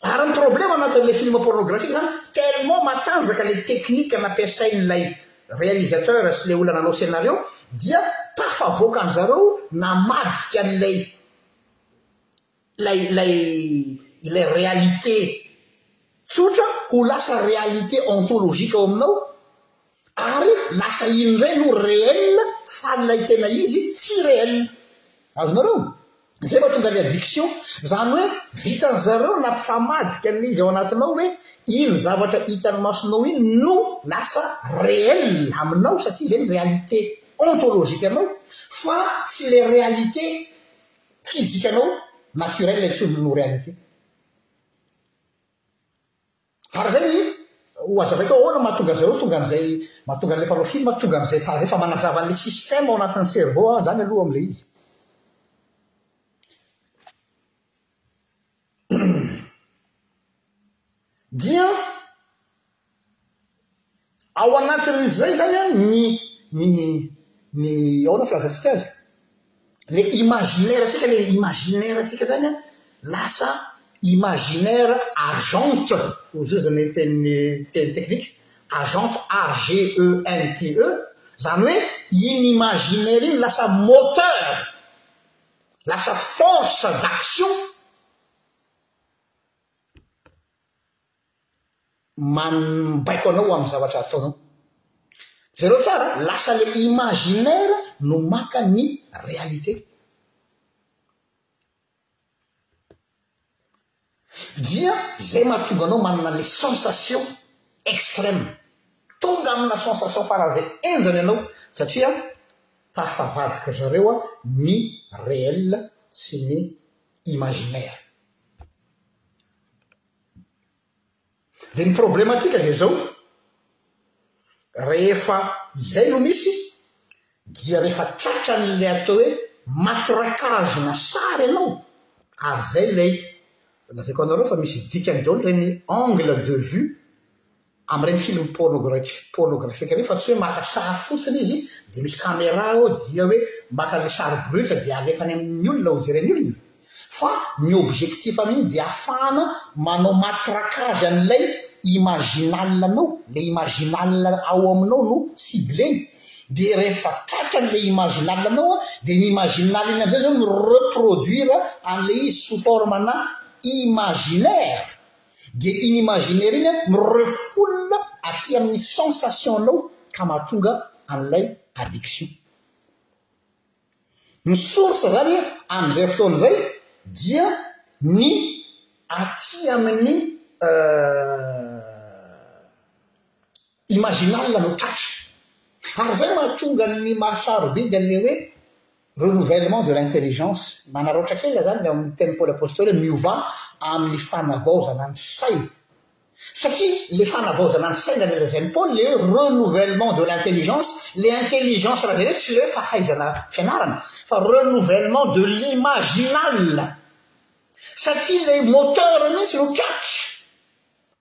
Ary ny problème anatin' ilay film pornographique zany tellement matanjaka ilay technique nampiasain' ilay réalisateur sy ilay olona nanao scénario dia tafavoaka an zareo namadika an ilay ilay ilay ilay réalité tsotra ho lasa réalité ontologique ao aminao Ary lasa iny indray no réel fa ilay tena izy tsy réel. Azonareo? Izay mahatonga ny addiction. Izany hoe vitan'ny zareo nampifamadika ilay izy ao anatinao hoe iny zavatra hitan'ny masonao iny no lasa réel aminao satria izay ny réalité ontologique anao fa tsy ilay réalité physique anao naturelle intsony no réalité. Ary izay ho hazavaiko ahoana no mahatonga an'izay hoe tonga an'izay mahatonga an'ilay mpanao film tonga amin'izay fa rehefa manazava an'ilay système ao anatin'ny cerveau aho izany aloha amin'ilay izy. Dia Ao anatin'izay izany an, ny, ny, ny, ahoana ny filazantsika azy? Ilay imaginaire-ntsika, ilay imaginaire-ntsika izany an, lasa imaginaire agent, hoy izy ny tenin'ny, teny teknika, agent, A-G-E-N-T-E, izany hoe iny imaginaire iny lasa moteur, lasa force d'action, manbaiko anao ho amin'ny zavatra ataonao. Jereo tsara, lasa le imaginaire no maka ny réalité. Dia izay mahatonga anao manana le sensation extrême. Tonga amina sensation faran'izay henjana ianao satria tafavadik'izareo ny réel sy ny imaginaire. Dia ny problème antsika dia izao, rehefa izay no misy dia rehefa tratran'ilay atao hoe matirakazona sary ianao ary izay ilay lazaiko anareo fa misy dikany daholo ireny angle de vue Amin'ireny film pornographique ireny fa tsy hoe maka sary fotsiny izy dia misy camera ao dia hoe maka ilay sary brut dia alefany amin'ny olona hojeren'ny olona fa ny objectif amin'iny dia ahafahana manao matraquage an'ilay imaginal anao, ilay imaginal ao aminao no cibleny dia rehefa tratra an'ilay imaginal anao dia iny imaginal iny amin'izay izao no reproduire an'ilay izy sous forme-na imaginaire Dia iny imaginaire iny an no refoulina aty amin'ny sensation nao ka mahatonga an'ilay addiction. Ny source zany amin'izay fotoana izay dia ny aty amin'ny imaginal no tratra. Ary izay mahatonga ny mahasarobidy an'ilay hoe Renouvellement de l'intelligence, manararaotra kely izany ny ao amin'ny tenin'i Paoly Apostoly hoe miovà amin'ny fanavaozana ny saina. Satria ilay fanavaozana ny saina ilay lazain'i Paoly, ilay hoe renouvellement de l'intelligence, ilay intelligence lazainy eto tsy ilay hoe fahaizana fianarana, fa renouvellement de l'imaginal, satria ilay moteur mihitsy no tratry.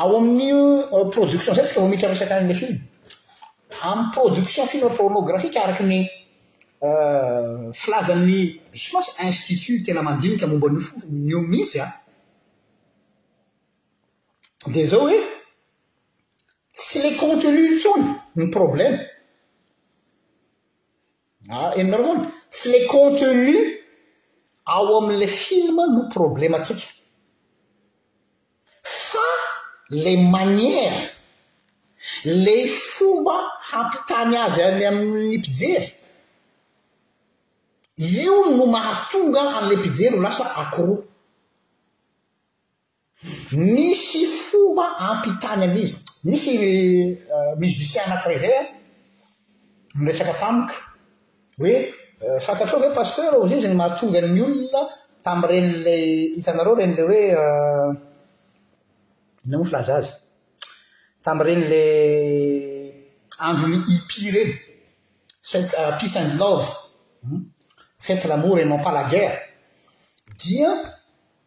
Ao amin'io production izay tsika vao miditra resaka an'ilay film. Amin'ny production film pornographique araka ny filazan'ny je pense institut tena mandinika momba an'io fo- an'io mihitsy an, dia izao hoe tsy ilay contenu intsony no problème, Ary ianareo angamba tsy le contenu ao amin'le film no problematsika fa le manière, le fomba hampitany azy any amin'ny mpijery, io no mahatonga an'le mpijery ho lasa accro. Misy fomba ampitany an'izy. Misy musicien anankiray izay an, niresaka tamiko hoe fantatrao ve pasteur ozy izy no mahatonga ny olona tamin'ireny ilay hitanareo ireny ilay hoe inona moa filaza azy tamin'ireny ilay andron'ny hippie ireny peace and love fête l'amour et non pas la guerre dia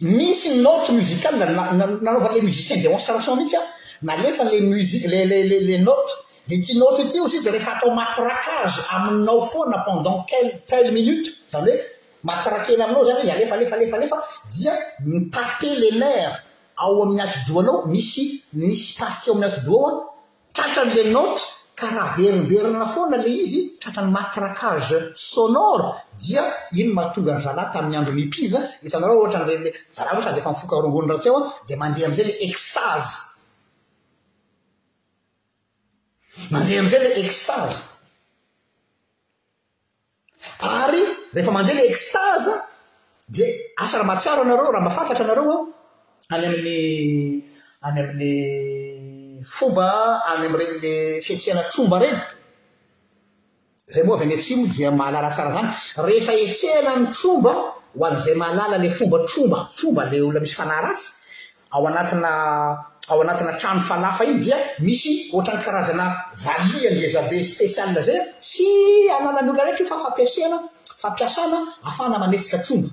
Nisy ny note musical na na nanaovany le musicien de enstallation mihitsy an, nalefany le music le le le le note de ity note ity ozy izy refa atao matraquage aminao foana pendant kel tel minute zany hoe matraquer ny aminao zany izy alefa alefa alefa alefa dia mi taper les nerfs ao amin'ny atidohanao misy misy partie ao amin'ny atidoha ao an Tratran le note ka raha verimberina foana le izy tratran'ny matraquage sonore dia iny no mahatonga ry zalahy tamin'ny andron'ny hippies a, hitanareo ohatra an'ireny le zalahy hoe sady efa mifoka rongony rahateo a dia mandeha amin'izay le extase, mandeha amin'izay le extase. Ary rehefa mandeha ilay extase dia asa raha mahatsiaro anareo, raha mba fantatra anareo an, any amin'ny any amin'ny fomba any amin'ireny le fiatrehana tromba ireny, izay moa avy any atsimo dia mahalala tsara izany, rehefa etsehana ny tromba ho an'izay mahalala ilay fomba tromba, tromba ilay olona misy fanahy ratsy, Ao anatina ao anatina trano falafa iny dia misy ohatran'ny karazana valiha ngezabe spécial zay an, tsy ananan'ny olona rehetra io fa fampiasena fampiasana ahafahana manetsika trondro.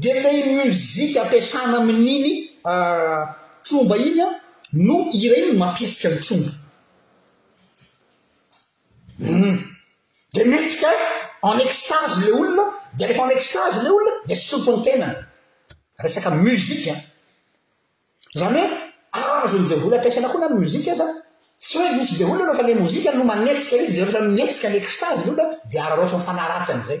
Dia ilay musique ampiasana amin'iny tromba iny an no hira iny no mampihetsika ny trondro. Humm. Dia mihetsika en extase le olona dia rehefa en extase le olona dia sompy ny tenany. Resaka musique an! Izany hoe azo ny devoly ampiasaina koa na ny musique aza, tsy hoe misy devoly aloha fa le mozika no manetsika izy dia rehefa mihetsika en extase le olona dia araraotin'ny fanahy ratsy an'izay.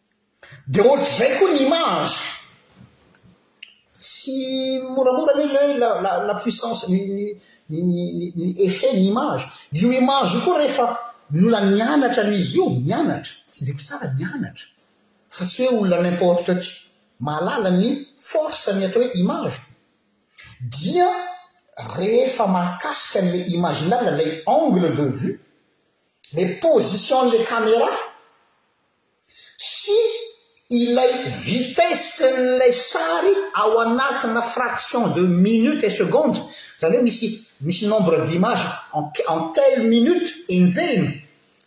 Dia ohatr'izay koa ny image. Tsy moramora anie ilay la la la puissance ny ny ny ny effet ny image. Io image io koa rehefa mbola nianatra an'izy io, nianatra, tsindriako tsara, nianatra fa tsy hoe olona n'importe qui mahalala ny force ny atao hoe image dia rehefa mahakasika an'ilay imaginal ilay angle de vue, ilay position an'ilay caméra, sy ilay vitesse n'ilay sary ao anatina fraction de minute et seconde, izany hoe misy misy nombre d'image en en telle minute enjehina,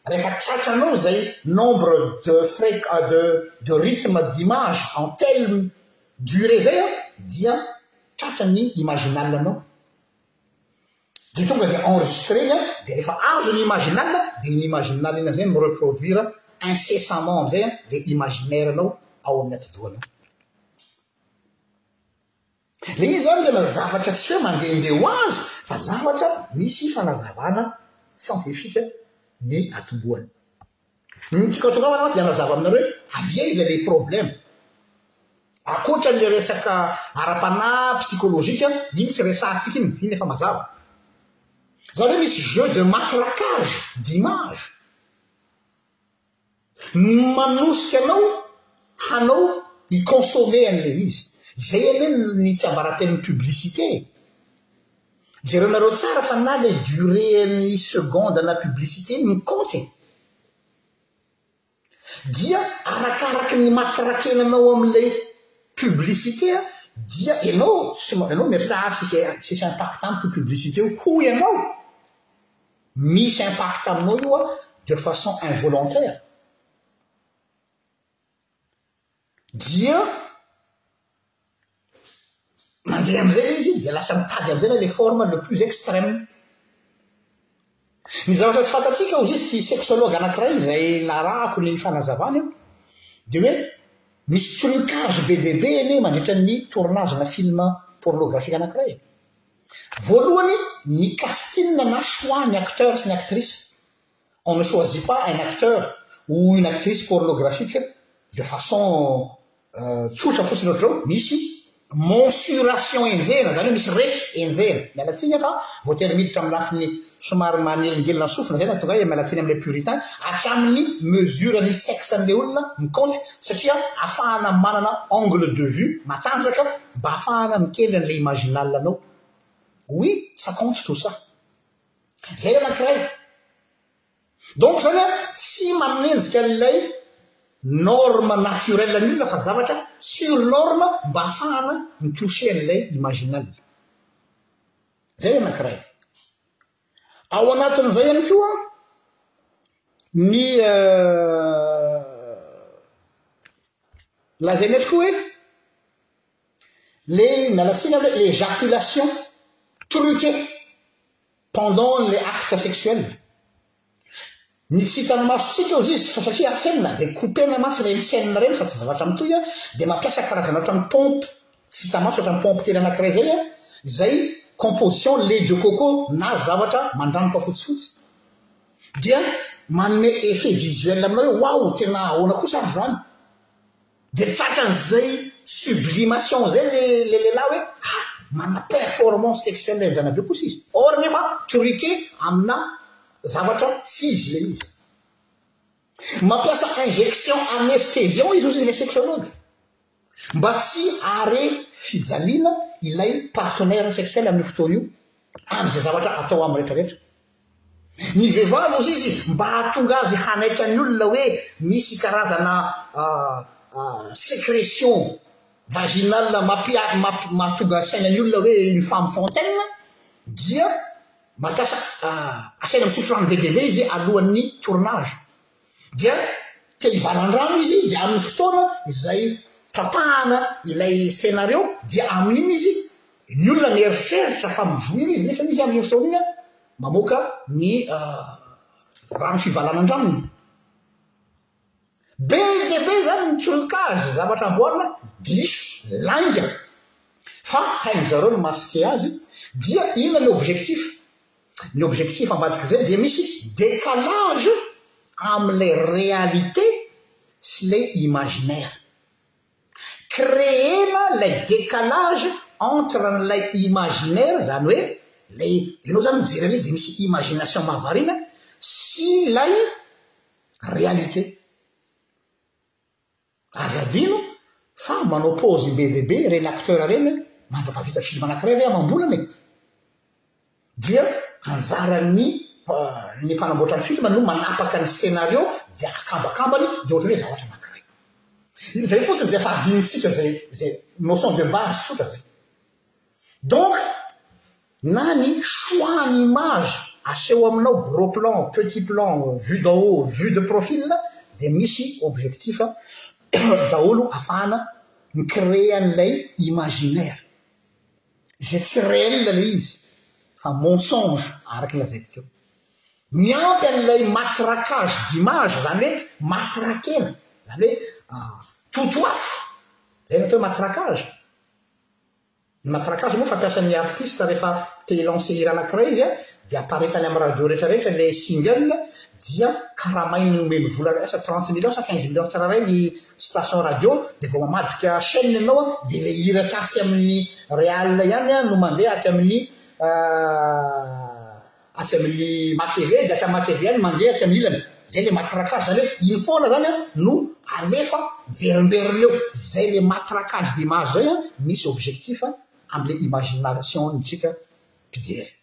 rehefa tratranao izay nombre de frec de de rythme d'image en telle durée izay an dia tratra ny imaginal-nao. Dia tonga dia enregistré ny an, dia rehefa azo ny imaginal dia iny imaginal iny amin'izay mi-reproduire incessamment amin'izay an ilay imaginaire-nao ao amin'ny atidohanao. Ilay izy izany tena zavatra tsy hoe mandehandeha ho azy fa zavatra misy fanazavana scientifique ny atombohany. Ny tiako atao angambany mantsy dia hanazava aminareo hoe avia izay ilay problème. Ankoatra an'ilay resaka ara-panahy, psychologique, iny tsy resahantsika iny, iny efa mazava. Izany hoe misy jeu de matraquage d'image manosika anao hanao hi-consommer an'ilay izy. Izay anie ny tsiambaratelon'ny publicité e. Jereonareo tsara fa na le durée an'ny seconde na publicité no mi-compte e! Dia arakaraky ny matraquena anao amin'ilay publicité dia ianao sy ianao mieritreritra ah tsisy tsisy impact amiko io publicité io hoy ianao, misy impact aminao io de façon involontaire. dia mandeha amin'izay ilay izy dia lasa mitady amin'izay ilay le forme le plus extrême. Ny zavatra tsy fantatsika hozy izy ity sexologue anankiray izay narahako ny fanazavany an, dia hoe misy trucage be dia be anie mandritra ny tournage-na film pornographique anankiray e. Voalohany ny casting na choix ny acteur sy ny actrice. on ne choisit pas un acteur ou une actrice pornographique de façon tsotra fotsiny ohatr'izao, misy mensuration enjehina, izany hoe misy refy enjehina, miala tsiny aho fa voatery miditra amin'ny lafiny somary manelingelina sofina izay nahatonga ahy miala tsiny amin'ilay puritain, hatramin'ny mesure-n'ny sexe-n'ilay olona mikaonty satria afahana manana angle de vue matanjaka mba afahana mikendry an'ilay imaginal-nao, oui ça compte tout ça. Zay anankiray. Donc zany a tsy manenjika an'ilay norme naturelle ny olona fa zavatra sur norme mba hahafahana mi toucher an'ilay imaginal. Zay anankiray. Ao anatin'izay ihany koa ny lazainay tokoa hoe Ilay miala tsiny aloha ilay éjaculation truquée pendant ilay acte sexuel. Ny tsy hitan'ny masontsika ozy izy fa satria afenina dia couper-na mantsy ireny scène ireny fa tsy zavatra mitohy an, dia mampiasa karazana ohatran'ny pompe tsy hita maso ohatran'ny pompe kely anankiray izay an, izay composition lait de coco na zavatra mandranoka fotsifotsy. Dia manome effet visuel aminao hoe waouh tena ahoana kosa ary izany. Dia tratran'izay sublimation izay le le lehilahy hoe ha manana performance sexuelle henjana be kosa izy or nefa truqué amina zavatra tsy izy ilay izy. Mampiasa injection anesthésiant izy hozy ilay sexologue mba tsy hahare fijaliana ilay partenaire sexuel amin'io fotoana io amin'izay zavatra atao aminy rehetra rehetra. Ny vehivavy hozy izy mba hahatonga azy hanaitra ny olona hoe misy karazana secretion vaginal mahatonga saina ny olona hoe une femme fontaine dia mampiasa asaina misotro rano be dia be izy alohan'ny tournage. dia te hivalan-drano izy dia amin'ny fotoana izay tapahana ilay scénario dia amin'iny izy ny olona mieritreritra fa mivoina izy nefa izy amin'iny fotoana iny mamoaka ny rano fivalanan-dranony be dia be izany ny trucage zavatra amboarina diso lainga fa hain'izareo ny masquer azy dia inona ny objectif Ny objectif ambadik'izay dia misy décalage amin'ilay réalité sy ilay imaginaire. Créer-na ilay décalage entre an'ilay imaginaire, izany hoe ilay ianao izany mijery an'izy dia misy imagination mahavariana, sy ilay réalité. Aza adino fa manao pause be dia be ireny acteurs ireny hoe mandraka vita film anankiray re amam-bolana e! dia anjaran'ny ny mpanamboatra ny film no manapaka ny scenario dia akambakambany dia ohatran'ny hoe zavatra anankiray. Izay fotsiny izay fa adinontsika izay izay notion de base tsotra izay. Donc na ny choix ny image aseho aminao gros plan, petit plan, vue d'en haut, vue de profil dia misy objectif daholo afahana mi-creer an'ilay imaginaire izay tsy réel ilay izy fa mensonge araka ny lazaiko teo. Miampy an'ilay matraquage d'image izany hoe matrakena izany hoe totoafo izay ny atao hoe matraquage. Ny mahatraka azy moa fampiasan' ny artista rehefa te hi-lancer hira anankiray izy a dia aparitany amin'ny radio rehetrarehetra ilay single dia karamainy omeny vola ry asa trente millions sa quinze millions tsirairay ny station radio dia vao mamadika chaine ianao a dia ilay hira tratry amin'ny real ihany a no mandeha atsy amin'ny atsy amin'ny matériel de atsy amin'ny matériel mandeha atsy amin'ny ilany zay le matraquage zany hoe iny foana zany an no alefa miverimberina eo zay le matraquage d'image zay an misy objectif an amle imagination ny tsika mpijery.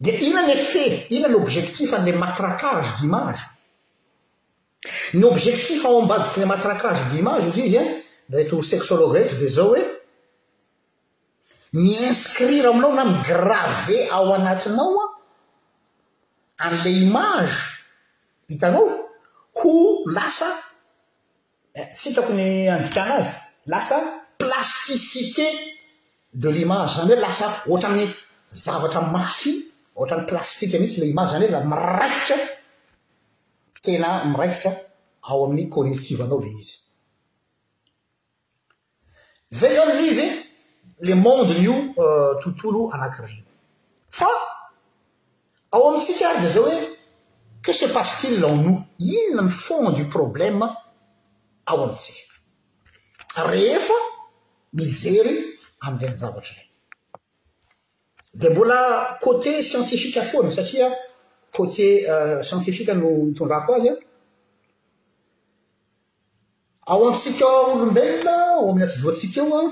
Dia inona ny effet, inona ny objectif an'ilay matraquage d'image? Ny objectif ao ambadiky ilay matraquage d'image hozy izy an, ireto sexologue ireto dia izao hoe, mi-inscrire aminao na mi-graver ao anatinao an, an'ilay image hitanao ho lasa Tsy hitako ny andikana azy. Lasa plasticité de l'image, izany hoe lasa ohatran'ny zavatra mafy, ohatran'ny plastika mihitsy ilay image, izany hoe miraikitra, tena miraikitra ao amin'ny cognitive-nao ilay izy. Zay zany le izy le monde ny io tontolo anakiray io. Fa ao amintsika ary dia zao hoe que se passe-t-il en nous? Inona ny fond du problème ao amintsika rehefa mijery an'ireny zavatra ireny? Dia mbola côté scientifique foana satria côté scientifique no itondrako azy an! Ao amintsika olombelona, ao amin'ny atidohantsika eo an,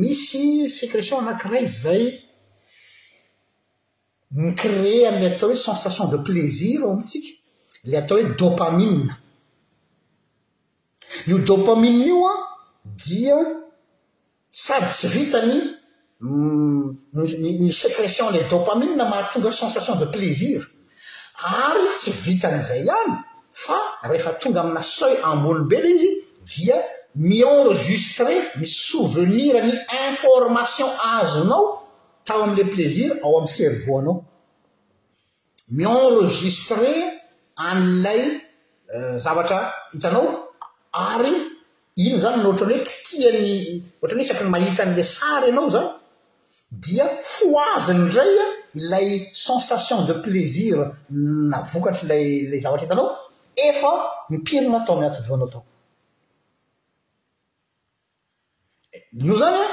misy secretion anankiray izay mi-creer an'ilay atao hoe sensation de plaisir ao amintsika, ilay atao hoe dopamine. Io dopamine io an dia Sady tsy vitany ny ny secretion le dopamine mahatonga sensation de plaisir ary tsy vitan'izay ihany fa rehefa tonga amina seuil ambony be le izy dia mi-enregistrer ny souvenir ny information azonao tao amle plaisir ao am cerveau-nao. mi-enregistrer an'ilay zavatra hitanao ary iny zany no ohatran'ny hoe kitihan'ny ohatran'ny hoe isaky ny mahita an'ilay sary ianao zany dia fohaziny indray ilay sensation de plaisir na vokatr'ilay ilay zavatra hitanao efa mipirina tao amin'ny atidohanao tao. Noho izany an,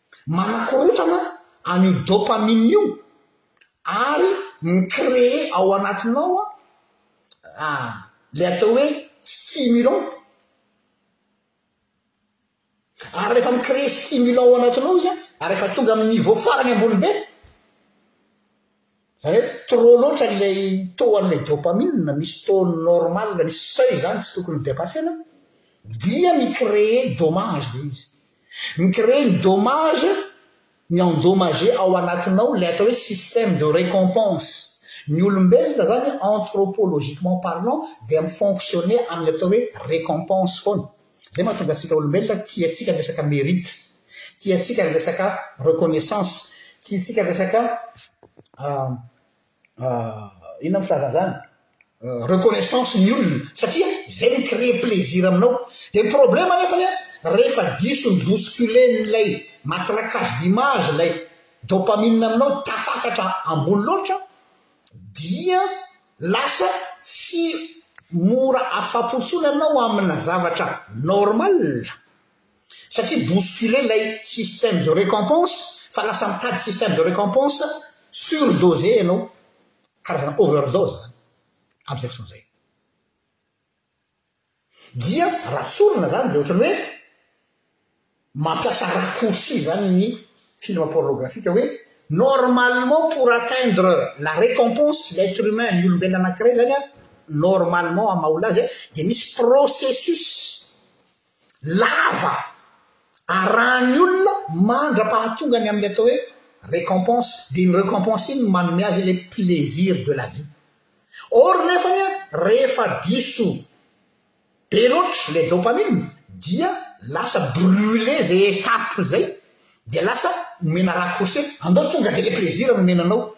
Manakorontana an'io dopamine io ary mi-creer ao anatinao an, ilay atao hoe stimulant. Ary rehefa mi-creer stimulant ao anatinao izy an, ary rehefa tonga amin'ny niveau farany ambony be, Zany hoe trop loatra ilay taux an'ilay dopamine, misy taux normal, misy seuil zany tsy tokony ho depasser-na, dia mi-creer dommage ilay izy. Mi-creer ny dommage, mi-endommager ao anatinao ilay atao hoe système de récompense. Ny olombelona zany anthropologiquement parlant dia mi-fonctionner amin'ny atao hoe récompense foana. Izay mahatonga antsika olombelona tiantsika ny resaka mérite, tiantsika ny resaka reconnaissance, tiantsika ny resaka inona ny filazana izany? reconnaissance ny olona satria izay mi créer plaisir aminao. Dia ny problème anefany an, rehefa diso ny bousculen'ilay matraquage d'image ilay dopamine aminao tafakatra ambony loatra dia Lasa tsy mora afapo intsony ianao amina zavatra normal satria bousculé ilay système de récompense fa lasa mitady système de récompense surdosé ianao, karazana overdose zany amin'izay fotoana izay. Dia raha tsorina izany dia ohatran'ny hoe mampiasa raccourci izany ny film pornographique hoe normalement pour atteindre la récompense l'être humain ny olombelona anankiray izany an normalement hamaha olona azy dia misy processus lava arahan'ny olona mandra-pahatonga ny amin'ilay atao hoe récompense, dia iny récompense iny no manome azy ilay plaisir de la vie. Or nefany an, rehefa diso be loatra ilay dopamine dia lasa brûler izay étape izay, dia lasa omena raccourci hoe andao tonga dia ilay plaisir no omena anao,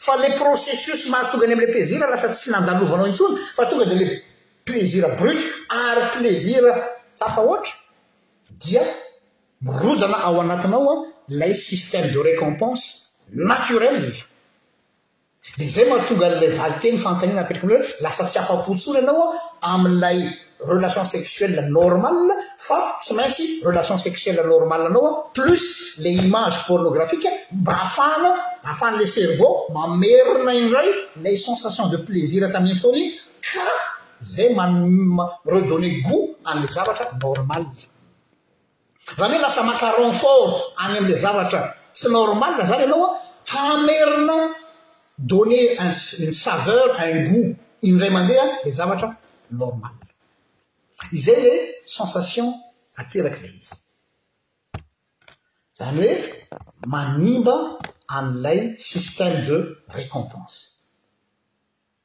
fa ilay processus mahatonga ny amin'ilay plaisir lasa tsy nandalovanao intsony fa tonga dia ilay Plaisir brut ary plaisir tafahoatra dia mirodana ao anatinao ilay système de récompense naturel dia izay mahatonga an'ilay valinteny fanontaniana apetraka aminao hoe lasa tsy afa-po intsony ianao amin'ilay relation sexuelle normale fa tsy maintsy relation sexuelle normale anao plus ilay image pornographique mba ahafahana ahafahan'ilay cerveau mamerina indray ilay sensation de plaisir tamin'iny fotoana iny Ka zay man redonner gout anle zavatra normal. Zany hoe lasa maka renfort any amle zavatra tsy normal zany ianao an, hamerina donner un une saveur, un gout indray mandeha le zavatra normal. Izay le sensation aterak'ilay izy. Zany hoe manimba an'ilay système de récompense.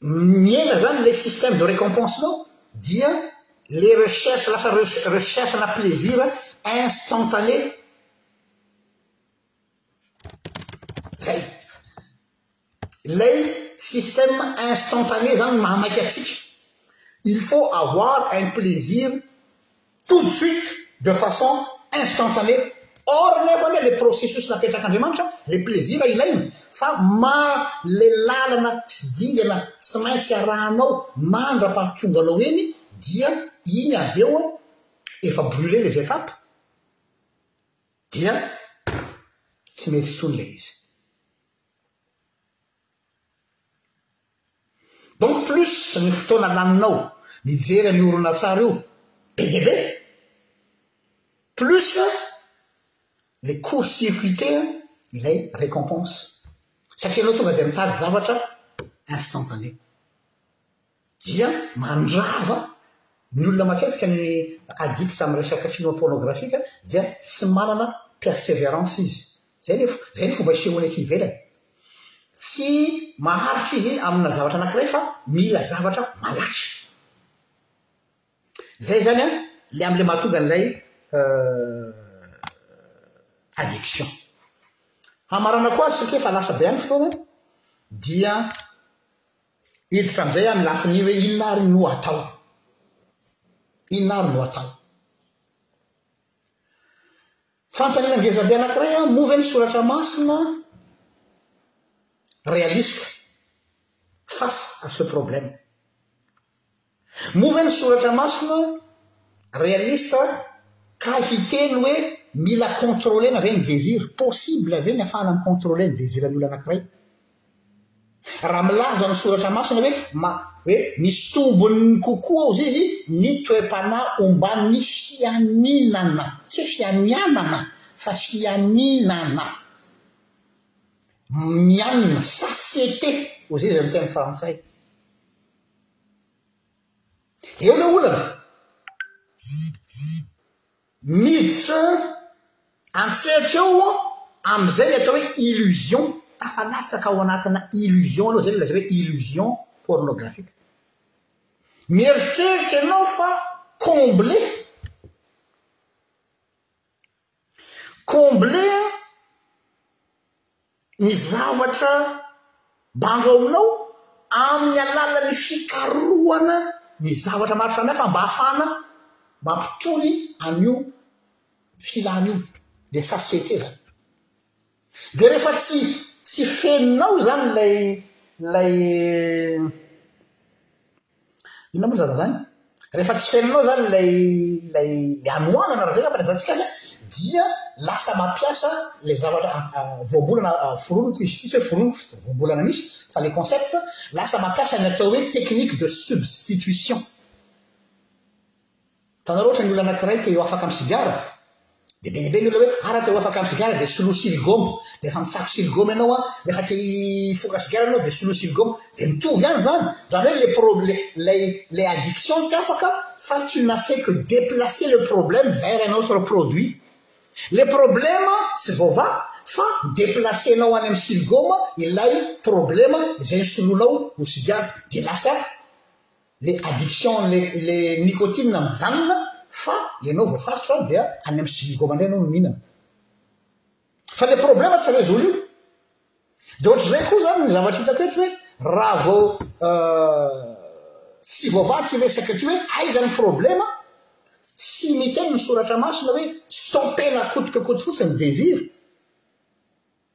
Miaina zany le système de récompense nao dia le recherche lasa recherche na plaisir instantané zay lay système instantané zany no maha maika antsika il faut avoir un plaisir tout de suite, de façon instantanée, or nefa anie le processus napetrak'Andriamanitra, le plaisir ilaina fa maha le lalana sy dingana tsy maintsy arahanao mandra-pahatonganao eny dia iny avy eo efa brûlé les étapes dia tsy mety intsony le izy. Donc plus ny fotoana laninao mijery an'io horonantsary io be dia be, plus le court circuiter ilay récompense satria ianao tonga dia mitady zavatra instantané. dia mandrava ny olona matetika ny addict amin'ny resaka film pornographique dia tsy manana perseverance izy zay le zay ny fomba isehoany aty ivelany tsy maharitra izy amina zavatra anakiray fa mila zavatra malaky zay zany a le amle mahatonga an'ilay addiction hamarana koa azy satria efa lasa be any fotoana dia Hiditra amin'izay amin'ny lafiny hoe inona ary no atao. Inona ary no atao. Fanontaniana ngeza be anankiray an, moa ve ny soratra masina réaliste face à ce problème? Moa ve ny soratra masina realista ka hiteny hoe mila contrôler-na ve ny désir? Possible ve ny afahana mi-contrôler ny désir-ny olona anankiray? Raha milaza ny soratra masina hoe ma hoe misy tombony kokoa ao zizy ny toe-panahy omban'ny fianinana, tsy hoe fianianana fa fianinana, mianina, satiété hoy zizy amin'ny teny frantsay. Eo ireo olana. Miditra an-tsehatra eo amin'izay ny atao hoe illusion, tafalatsaka ao anatina illusion anao, izay no lazaina hoe illusion pornographique. Mieritreritra ianao fa comblé, comblé ny zavatra banga ao aminao amin'ny alalan'ny fikarohana ny zavatra maro samihafa mba hahafahana mampitony an'io filana io dia sachet zany dia rehefa tsy tsy fenonao zany lay lay Inona moa zaza zany? Rehefa tsy fenonao zany ilay ilay ilay hanoanana raha zay ngamba ny ajantsika azy a, dia lasa mampiasa ilay zavatra voambolana foroniko izy ity, tsy hoe foroniko fa tsy voambolana mihitsy fa ilay concept, lasa mampiasa ny atao hoe technique de substitution. Hitanareo ohatra ny olona anankiray te ho afaka amin'ny sigara dia be dia be ny olona hoe ara te ho afaka amin'ny sigara dia soloy siligaoma dia efa mitsako siligaoma ianao an, rehefa te hifoka sigara ianao dia soloy siligaoma dia mitovy ihany izany, izany hoe ilay pro, ilay ilay addiction tsy afaka fa tu n'as fait que déplacer le problème vers un autre produit, ilay problema tsy voava fa déplacer-nao any amin'ny siligaoma ilay problema izay nosoloinao ho sigara dia lasa le addiction le le nicotine mijanona fa ianao voafaritra dia any am siligaoma indray ianao no mihinana fa le problème tsy résolu de ohatr'izay koa zany ny zavatra hitako eto hoe raha vao tsy voavaha ty resaka ty hoe aiza ny problème tsy miteny ny soratra masina hoe stopper na kotoka koto fotsiny désir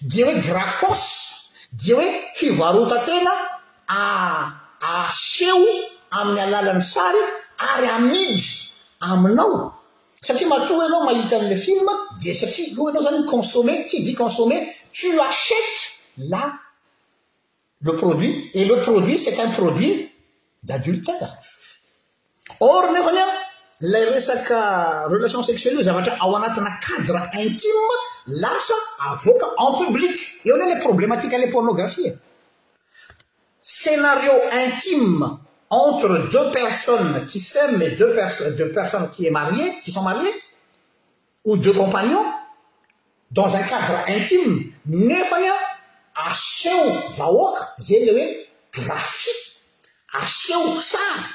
Dia hoe graphos dia hoe fivarotan-tena a aseho amin'ny alalan'ny sary ary amidy aminao satria matoa ianao mahita an'ilay film dia satria io ianao izany mi-consommer, qui dit consommer, tu achètes la le produit et le produit c'est un produit d'adultere ornefany a la resaka relation sexuelle i zavatra ao anatina cadre intime lasa avoaka en public eo ny la problemaatika le pornographie scénario intime entre deux personnes qui same e exdeux personnes qui et mariés qui sont mariés ou deux compagnons dans un cadre intime nefany an aseho vahoaka zay le hoe graphie aseho sary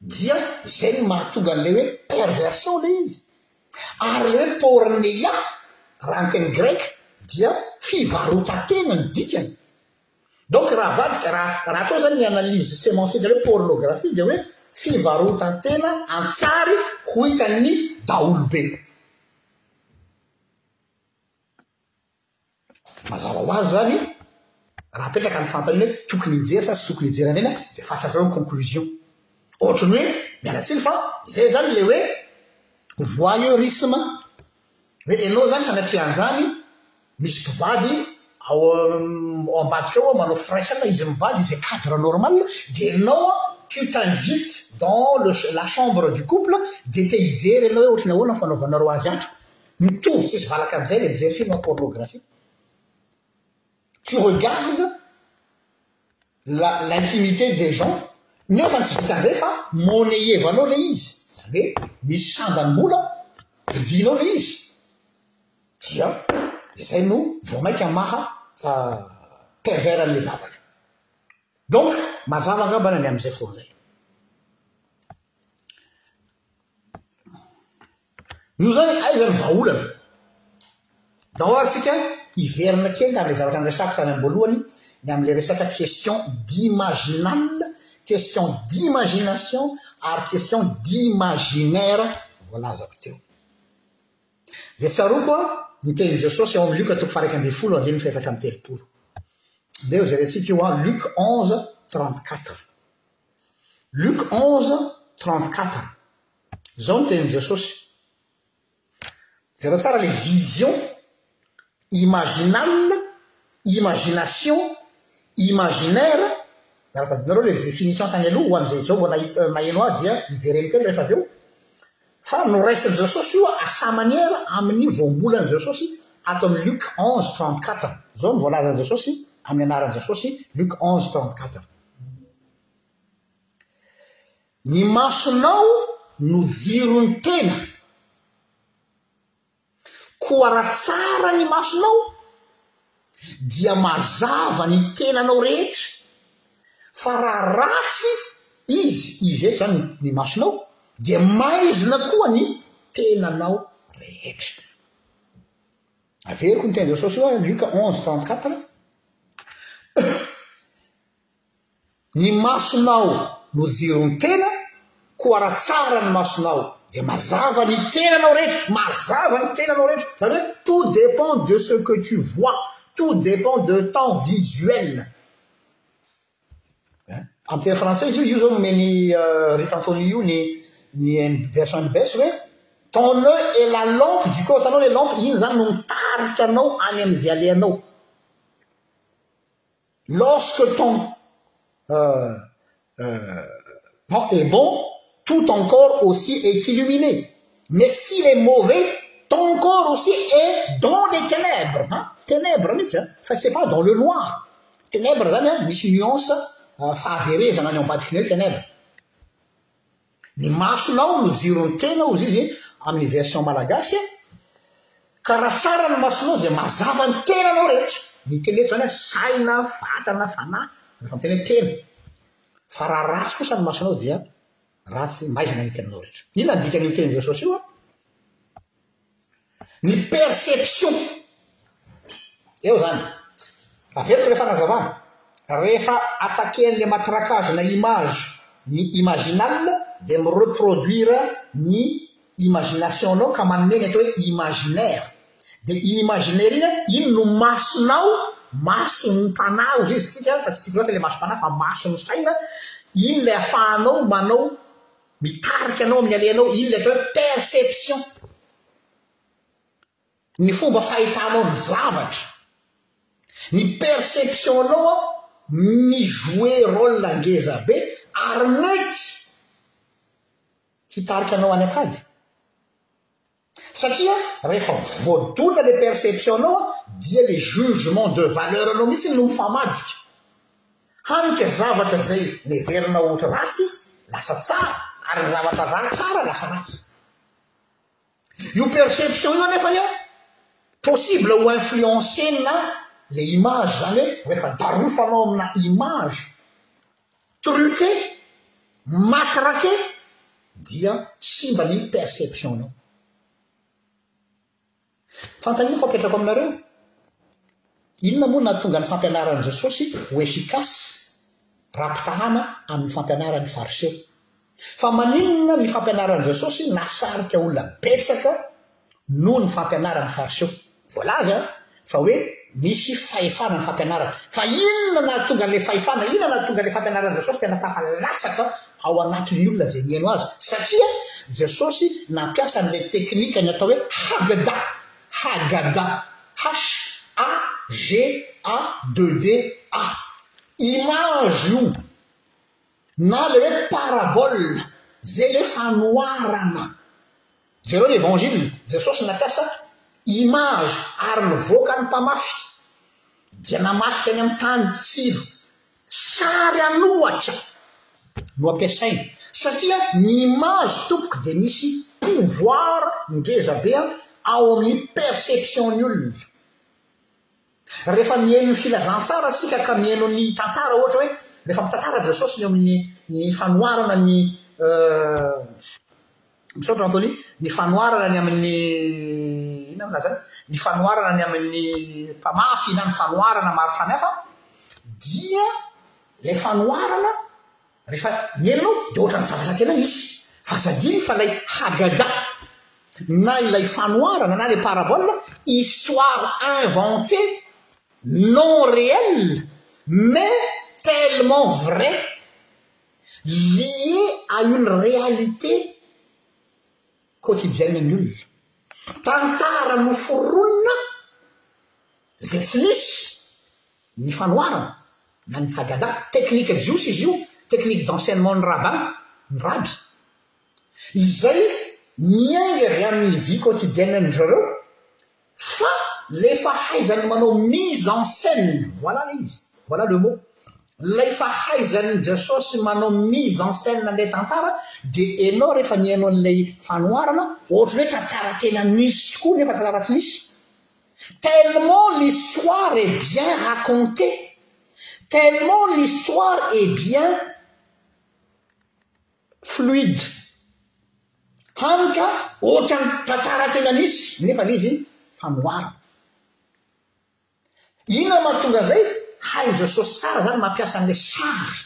dia zay no mahatonga anle hoe perversion le izy ary le hoe porneia raha ny teny greka dia fivarotatena ny dikany Donc raha avadika, raha raha atao zany ny analyse semantique le pornographie dia hoe fivarotan-tena an-tsary ho hitan'ny daholobe. Mazava ho azy zany raha apetraka ny fanontaniana hoe tokony hijery sa tsy tokony hijery an'iny an, dia fantatrareo ny conclusion. Ohatry ny hoe miala tsiny fa izay zany le hoe voyeurisme Hoe enao zany sanatria anzany misy mpivady ao ao ambadika ao manao firaisana izy mivady izay cadre normal de enao tu t'invites dans le la chambre du couple de te hijery enao hoe otrany ahoana ny fanaovanareo azy ato. Mitovy tsisy valaka amzay le mijery film pornographie. Tu regarde la l'intimité des gens nefa tsy vitan'izay fa monneyevanao le izy, zany hoe misy sandan'ny vola vidianao le izy dia izay no vao maika maha pervers an'le zavatra. Donc mazava angambany ny amin'izay foana izay. Noho izany, aiza no vahaolana? Daoly tsika hiverina kely tamin'ilay zavatra niresako tany am-boalohany, ny amin'ilay resaka question d'imaginale, question d'imagination ary question d'imaginaire voalazako teo. Dia tsaroako ny tenin'i Jesosy ao amin'ny Lioka toko faha-iraika ambin'ny folo andininy fahefatra amby telopolo. Ndeha hojerentsika io an, Luc onze trente-quatre. Luc onze trente quatre Zao ny tenin'i Jesosy, jereo tsara le vision imaginal, imagination, imaginaire, raha tadidinareo le définition tany aloha ho an'izay izao vao nahita naheno ahy dia ivereno kely rehefa avy eo fa noraisin'i Jesosy io à sa manière amin'ny voambolan'i Jesosy ato amin'ny Luc onze trente quatre, zao ny voalazan'i Jesosy amin'ny anaran'i Jesosy Luc onze trente quatre. Ny masonao no jiron'ny tena. Koa raha tsara ny masonao dia mazava ny tenanao rehetra, fa raha ratsy izy, izy eto izany ny masonao, dia maizina koa ny tenanao rehetra. Averiko ny tender sociaux ary Luc 11 34 Ny masonao no jiron'ny tena koa raha tsara ny masonao dia mazava ny tenanao rehetra, mazava ny tenanao rehetra, zany hoe tout dépend de ce que tu vois, tout dépend de temps visuel. Amin'ny teny frantsay izy io, io izao nomen'i Rita Antony io ny ny version NBS hoe Ton œil est la lampe du corps, hitanao ilay lampe, iny izany no mitarika anao any amin'izay alehanao. Lorsque ton euh euh Bon et bon tout encore aussi est illuminé mais s'il est mauvais t'encore aussi est dans les ténèbres han ténèbres mihitsy an fa tsy efa dans le noir ténèbres zany an misy nuance fahaverezana any ambadikiny eo ténèbres ny masonao no jiron'ny tenao ozy izy amin'ny version malagasy an ka raha tsara ny masonao dia mazava ny tenanao rehetra ny tena eto zany an saina vatana fanahy ny fampiana tena Fa raha ratsy kosa ny masonao dia ratsy maizina ny teninao rehetra. Inona ny dikan'io tenin'i Jesosy io an? Ny perception. Eo zany. Averiko le fanazavana. Rehefa attaquer-n'le matrakazina image ny imaginal dia mi-reproduire ny imagination nao ka manome ny atao hoe imaginaire dia iny imaginaire iny an iny no masonao mason'ny mpanahy ozy izy isika fa tsy tiako loatra ilay masom-panahy fa mason'ny saina iny ilay afahanao manao mitarika anao amin'ny alehanao iny ilay atao hoe perception ny fomba fahitanao ny zavatra ny perception nao an mi-jouer rôle ngeza be ary mety hitarika anao any ankady satria rehefa voadona le perception nao dia le jugement de valeur nao mihitsy no mifamadika hany ka zavatra zay neverinao ohatry ratsy lasa tsara ary ny zavatra ra tsara lasa ratsy io perception io anefa le possible ho influencer na le image zany hoe rehefa darofanao amina image truquer, matraquer dia simba ny perception-nao. Fanontaniako apetrako aminareo, inona moa no nahatonga ny fampianaran'i Jesosy ho efficace raha mpitahana amin'ny fampianaran'ny Fariseo? Fa maninona ny fampianaran'i Jesosy nahasarika olona betsaka noho ny fampianaran'ny Fariseo? Voalaza fa hoe misy fahefana ny fampianarana. Fa inona nahatonga an'ilay fahefana? Inona nahatonga ilay fampianaran'i Jesosy tena tafalatsaka ao anatin'ny olona izay nihaino azy? Satria Jesosy nampiasa an'ilay teknikany atao hoe Haggadah, Haggadah, H-A-G-A-D-D-A. Image io na le hoe parabole zay le fanoharana. Jereo ny Evanjily, Jesosy nampiasa image ary nivoaka ny mpamafy dia namafy teny amin'ny tany tsilo. Sary an'ohatra no ampiasainy satria ny image tompoko dia misy pouvoir ngeza be ao amin'ny perception ny olona. Rehefa mihaino ny filazantsara tsika ka mihaino ny tantara ohatra hoe rehefa mitantara Jesosy ny eo amin'ny ny fanoharana ny misaotra Anthony ny fanoharana ny amin'ny inona milaza azy ny fanoharana ny amin'ny mpamafy na ny fanoharana maro samihafa dia ilay fanoharana Rehefa miely ianao dia ohatran'ny zavatra tena misy. Fa aza adino fa ilay Haggadah na ilay fanoharana na ilay parabole, histoire inventée, non réelle mais tellement vraie, liée à une réalité quotidienne-n'ny olona. Tantara noforonina izay tsy nisy ny fanoharana na ny Haggadah, teknika jiosy izy io, technique d'enseignement-n'ny rabbin, ny raby, izay miainga avy amin'ny vie quotidienne-ndry zareo, fa ilay fahaizany manao mise en scène, voilà ilay izy, voilà le mot, ilay fahaizan'i Jesosy manao mise en scène an'ilay tantara, dia ianao rehefa mihaino an'ilay fanoharana, ohatran'ny hoe tantara tena nisy tokoa nefa tantara tsy nisy, Tellement l'histoire est bien raconter, tellement l'histoire est bien fluide. Hany ka ohatran'ny tantara tena nisy nefa le izy fanoharana. Inona mahatonga an'izay? Hay Jesosy tsara zany mampiasa an'ilay sary.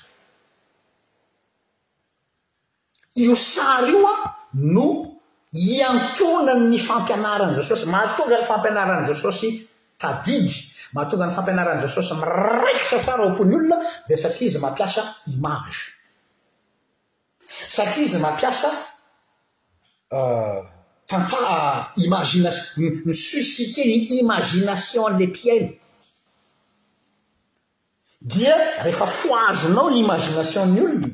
Io sary io no iantonan' ny fampianaran' ny Jesosy, mahatonga ny fampianaran' ny Jesosy tadidy, mahatonga ny fampianaran' ny Jesosy miraikitra tsara ao am-pon' ny olona dia satria izy mampiasa image, satria izy mampiasa tantara, imagination, mi-susciter ny imagination an'ilay mpihaino. dia rehefa fohazinao ny imagination ny olona,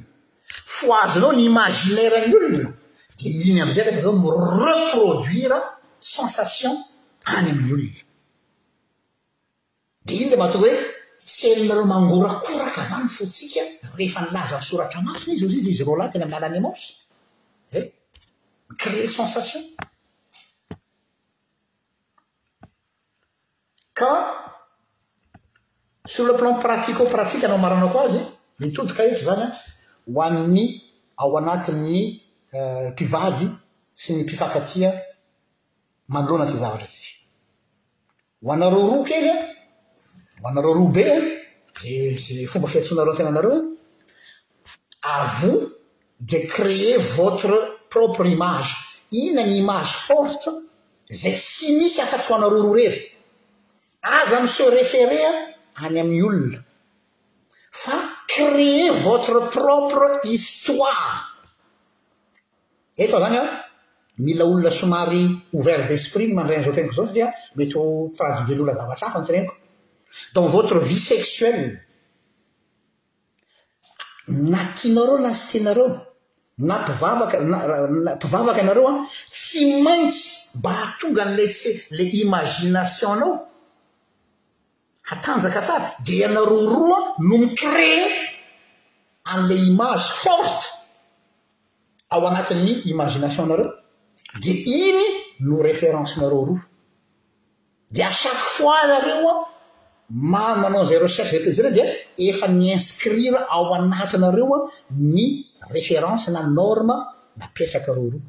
fohazinao ny imaginaire ny olona dia iny amin'izay rehefa avy eo mi reproduire sensation any amin'ny olona. Dia iny ilay mahatonga hoe tsenonareo mangorakoraka va ny fontsika rehefa nilaza ny soratra masina izy hozy izy izy roalahy teny amin'ny lalan'i Emaosy? Eh? Mi-créer sensation. Ka sur le plan pratico-pratique no hamaranako azy, mitodika eto izany ho an'ny ao anatin'ny mpivady sy ny mpifankatia manoloana ity zavatra ity. Ho anareo roa kely an, ho anareo roa be an, izay izay fomba fiantsoanareo ny tenanareo an, avoho. de créer votre propre image, inona ny image forte zay tsy misy afa tsy ho anareo roa rery, aza mi se référer any amin'ny olona fa créer votre propre histoire, efa zany an, mila olona somary ouvert d'esprit ny mandray an'izao teniko izao satria mety ho traduit vel'olona zavatra hafa ny teneniko, dans votre vie sexuelle, Na tianareo na tsy tianareo, na mpivavaka na mpivavaka ianareo an, tsy maintsy mba hahatonga an'ilay se ilay imagination-nao hatanjaka tsara, dia ianareo roa no mi-créer an'ilay image forte ao anatin'ny imagination-nareo, dia iny no référence-nareo roa. Dia à chaque fois ianareo an, maha manao an'izay recherche zay plaisir dia efa mi-inscrire ao anatinareo an ny référence na norme napetrakareo roa.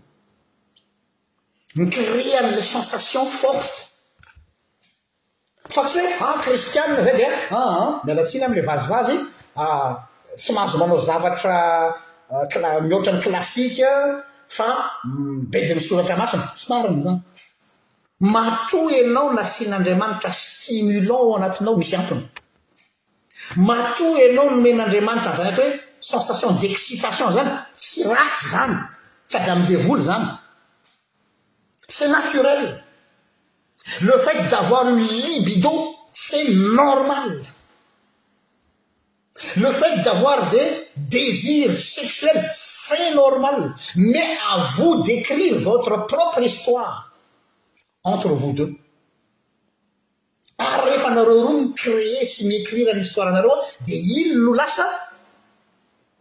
Mi-créer an'ilay sensation forte. Fa tsy hoe ah kristianina zay dia ah an, miala tsiny amin'ilay vazivazy, ah tsy mahazo manao zavatra kla- mihoatra ny classique fa bedin'ny soratra masina. Tsy marina izany. Matoa enao nasian'Andriamanitra stimulant ao anatinao misy antony. Matoa enao nomen'Andriamanitra anzany atao hoe sensation d'excitation zany tsy ratsy zany tsy avy amin'ny devoly zany. C'est naturel. Le fait d'avoir une libido c'est normal. Le fait d'avoir des désirs sexuels c'est normal mais à vous d'écrire votre propre histoire entre vous deux ary rehefa nareo roa mi-creer sy mi-ecrire ny histoire nareo dia iny no lasa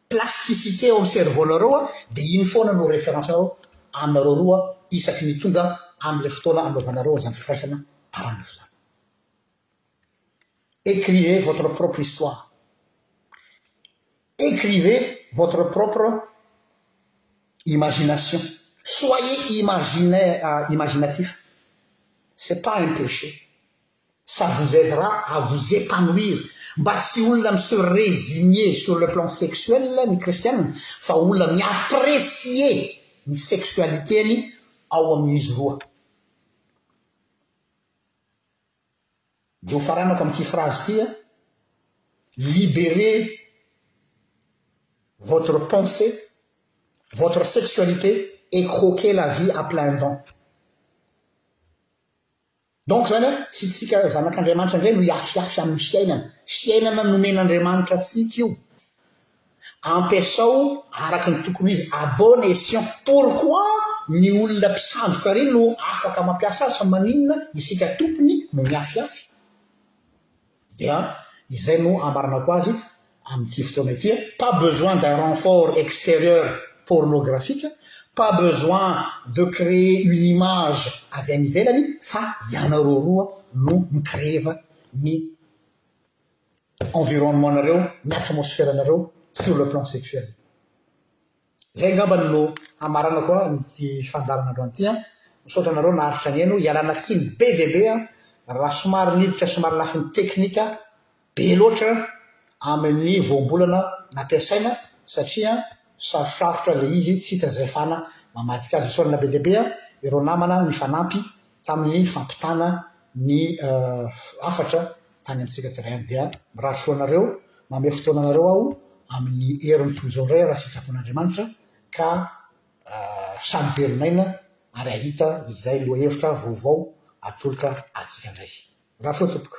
plasticité ao amin'ny cerveau nareo dia iny foana no référence nareo anareo roa isaky ny tonga amin'ilay fotoana anaovanareo an'izany firaisana ara-nofo izany. écrivez votre propre histoire écriver votre propre imagination soyez imaginimaginatif euh, c'est pas un péché ça vous aidera à vous épanouir mba sy olona mi se résigner sur le plan sexuel ny christiann fa olona mi apprécier ny sexualité any ao amiisy voa Dia hofaranako amin'ity phrase ity an, liberez votre pensée, votre sexualité et croquez la vie à plein dents. Donc izany an, tsy isika zanak'Andriamanitra indray no hiafihafy amin'ny fiainana. Fiainana nomen'Andriamanitra antsika io. Ampiasao araka ny tokony ho izy à bon escient. Pourquoi ny olona mpisandoka ary no afaka mampiasa azy fa maninona isika tompony no mihafihafy? Dia izay no hamaranako azy amin'ity fotoana ity a, pas besoin d'un renfort extérieur pornographique, pas besoin de créer une image avy any ivelany fa ianareo roa no mi-creva ny environnement nareo ny atmosphère nareo sur le plan sexuel. Zay ngambany no hamaranako an ity fandaharana androany ity an. Misaotra anareo naharitra nihaino, ialana tsiny be dia be an raha somary niditra somary lafiny teknika be loatra amin'ny voambolana nampiasaina satria sarosarotra le izy tsy hita zay fana mamadika azy. Esorina be dia be an ireo namana mifanampy tamin'ny fampitana ny hafatra tany amintsika tsirairay any dia mirary soa anareo, manome fotoana anareo aho amin'ny heriny toy izao indray raha sitrapon'Andriamanitra ka samy velon'aina ary hahita izay lohahevitra vaovao atolotra antsika indray. Mirary soa tompoko.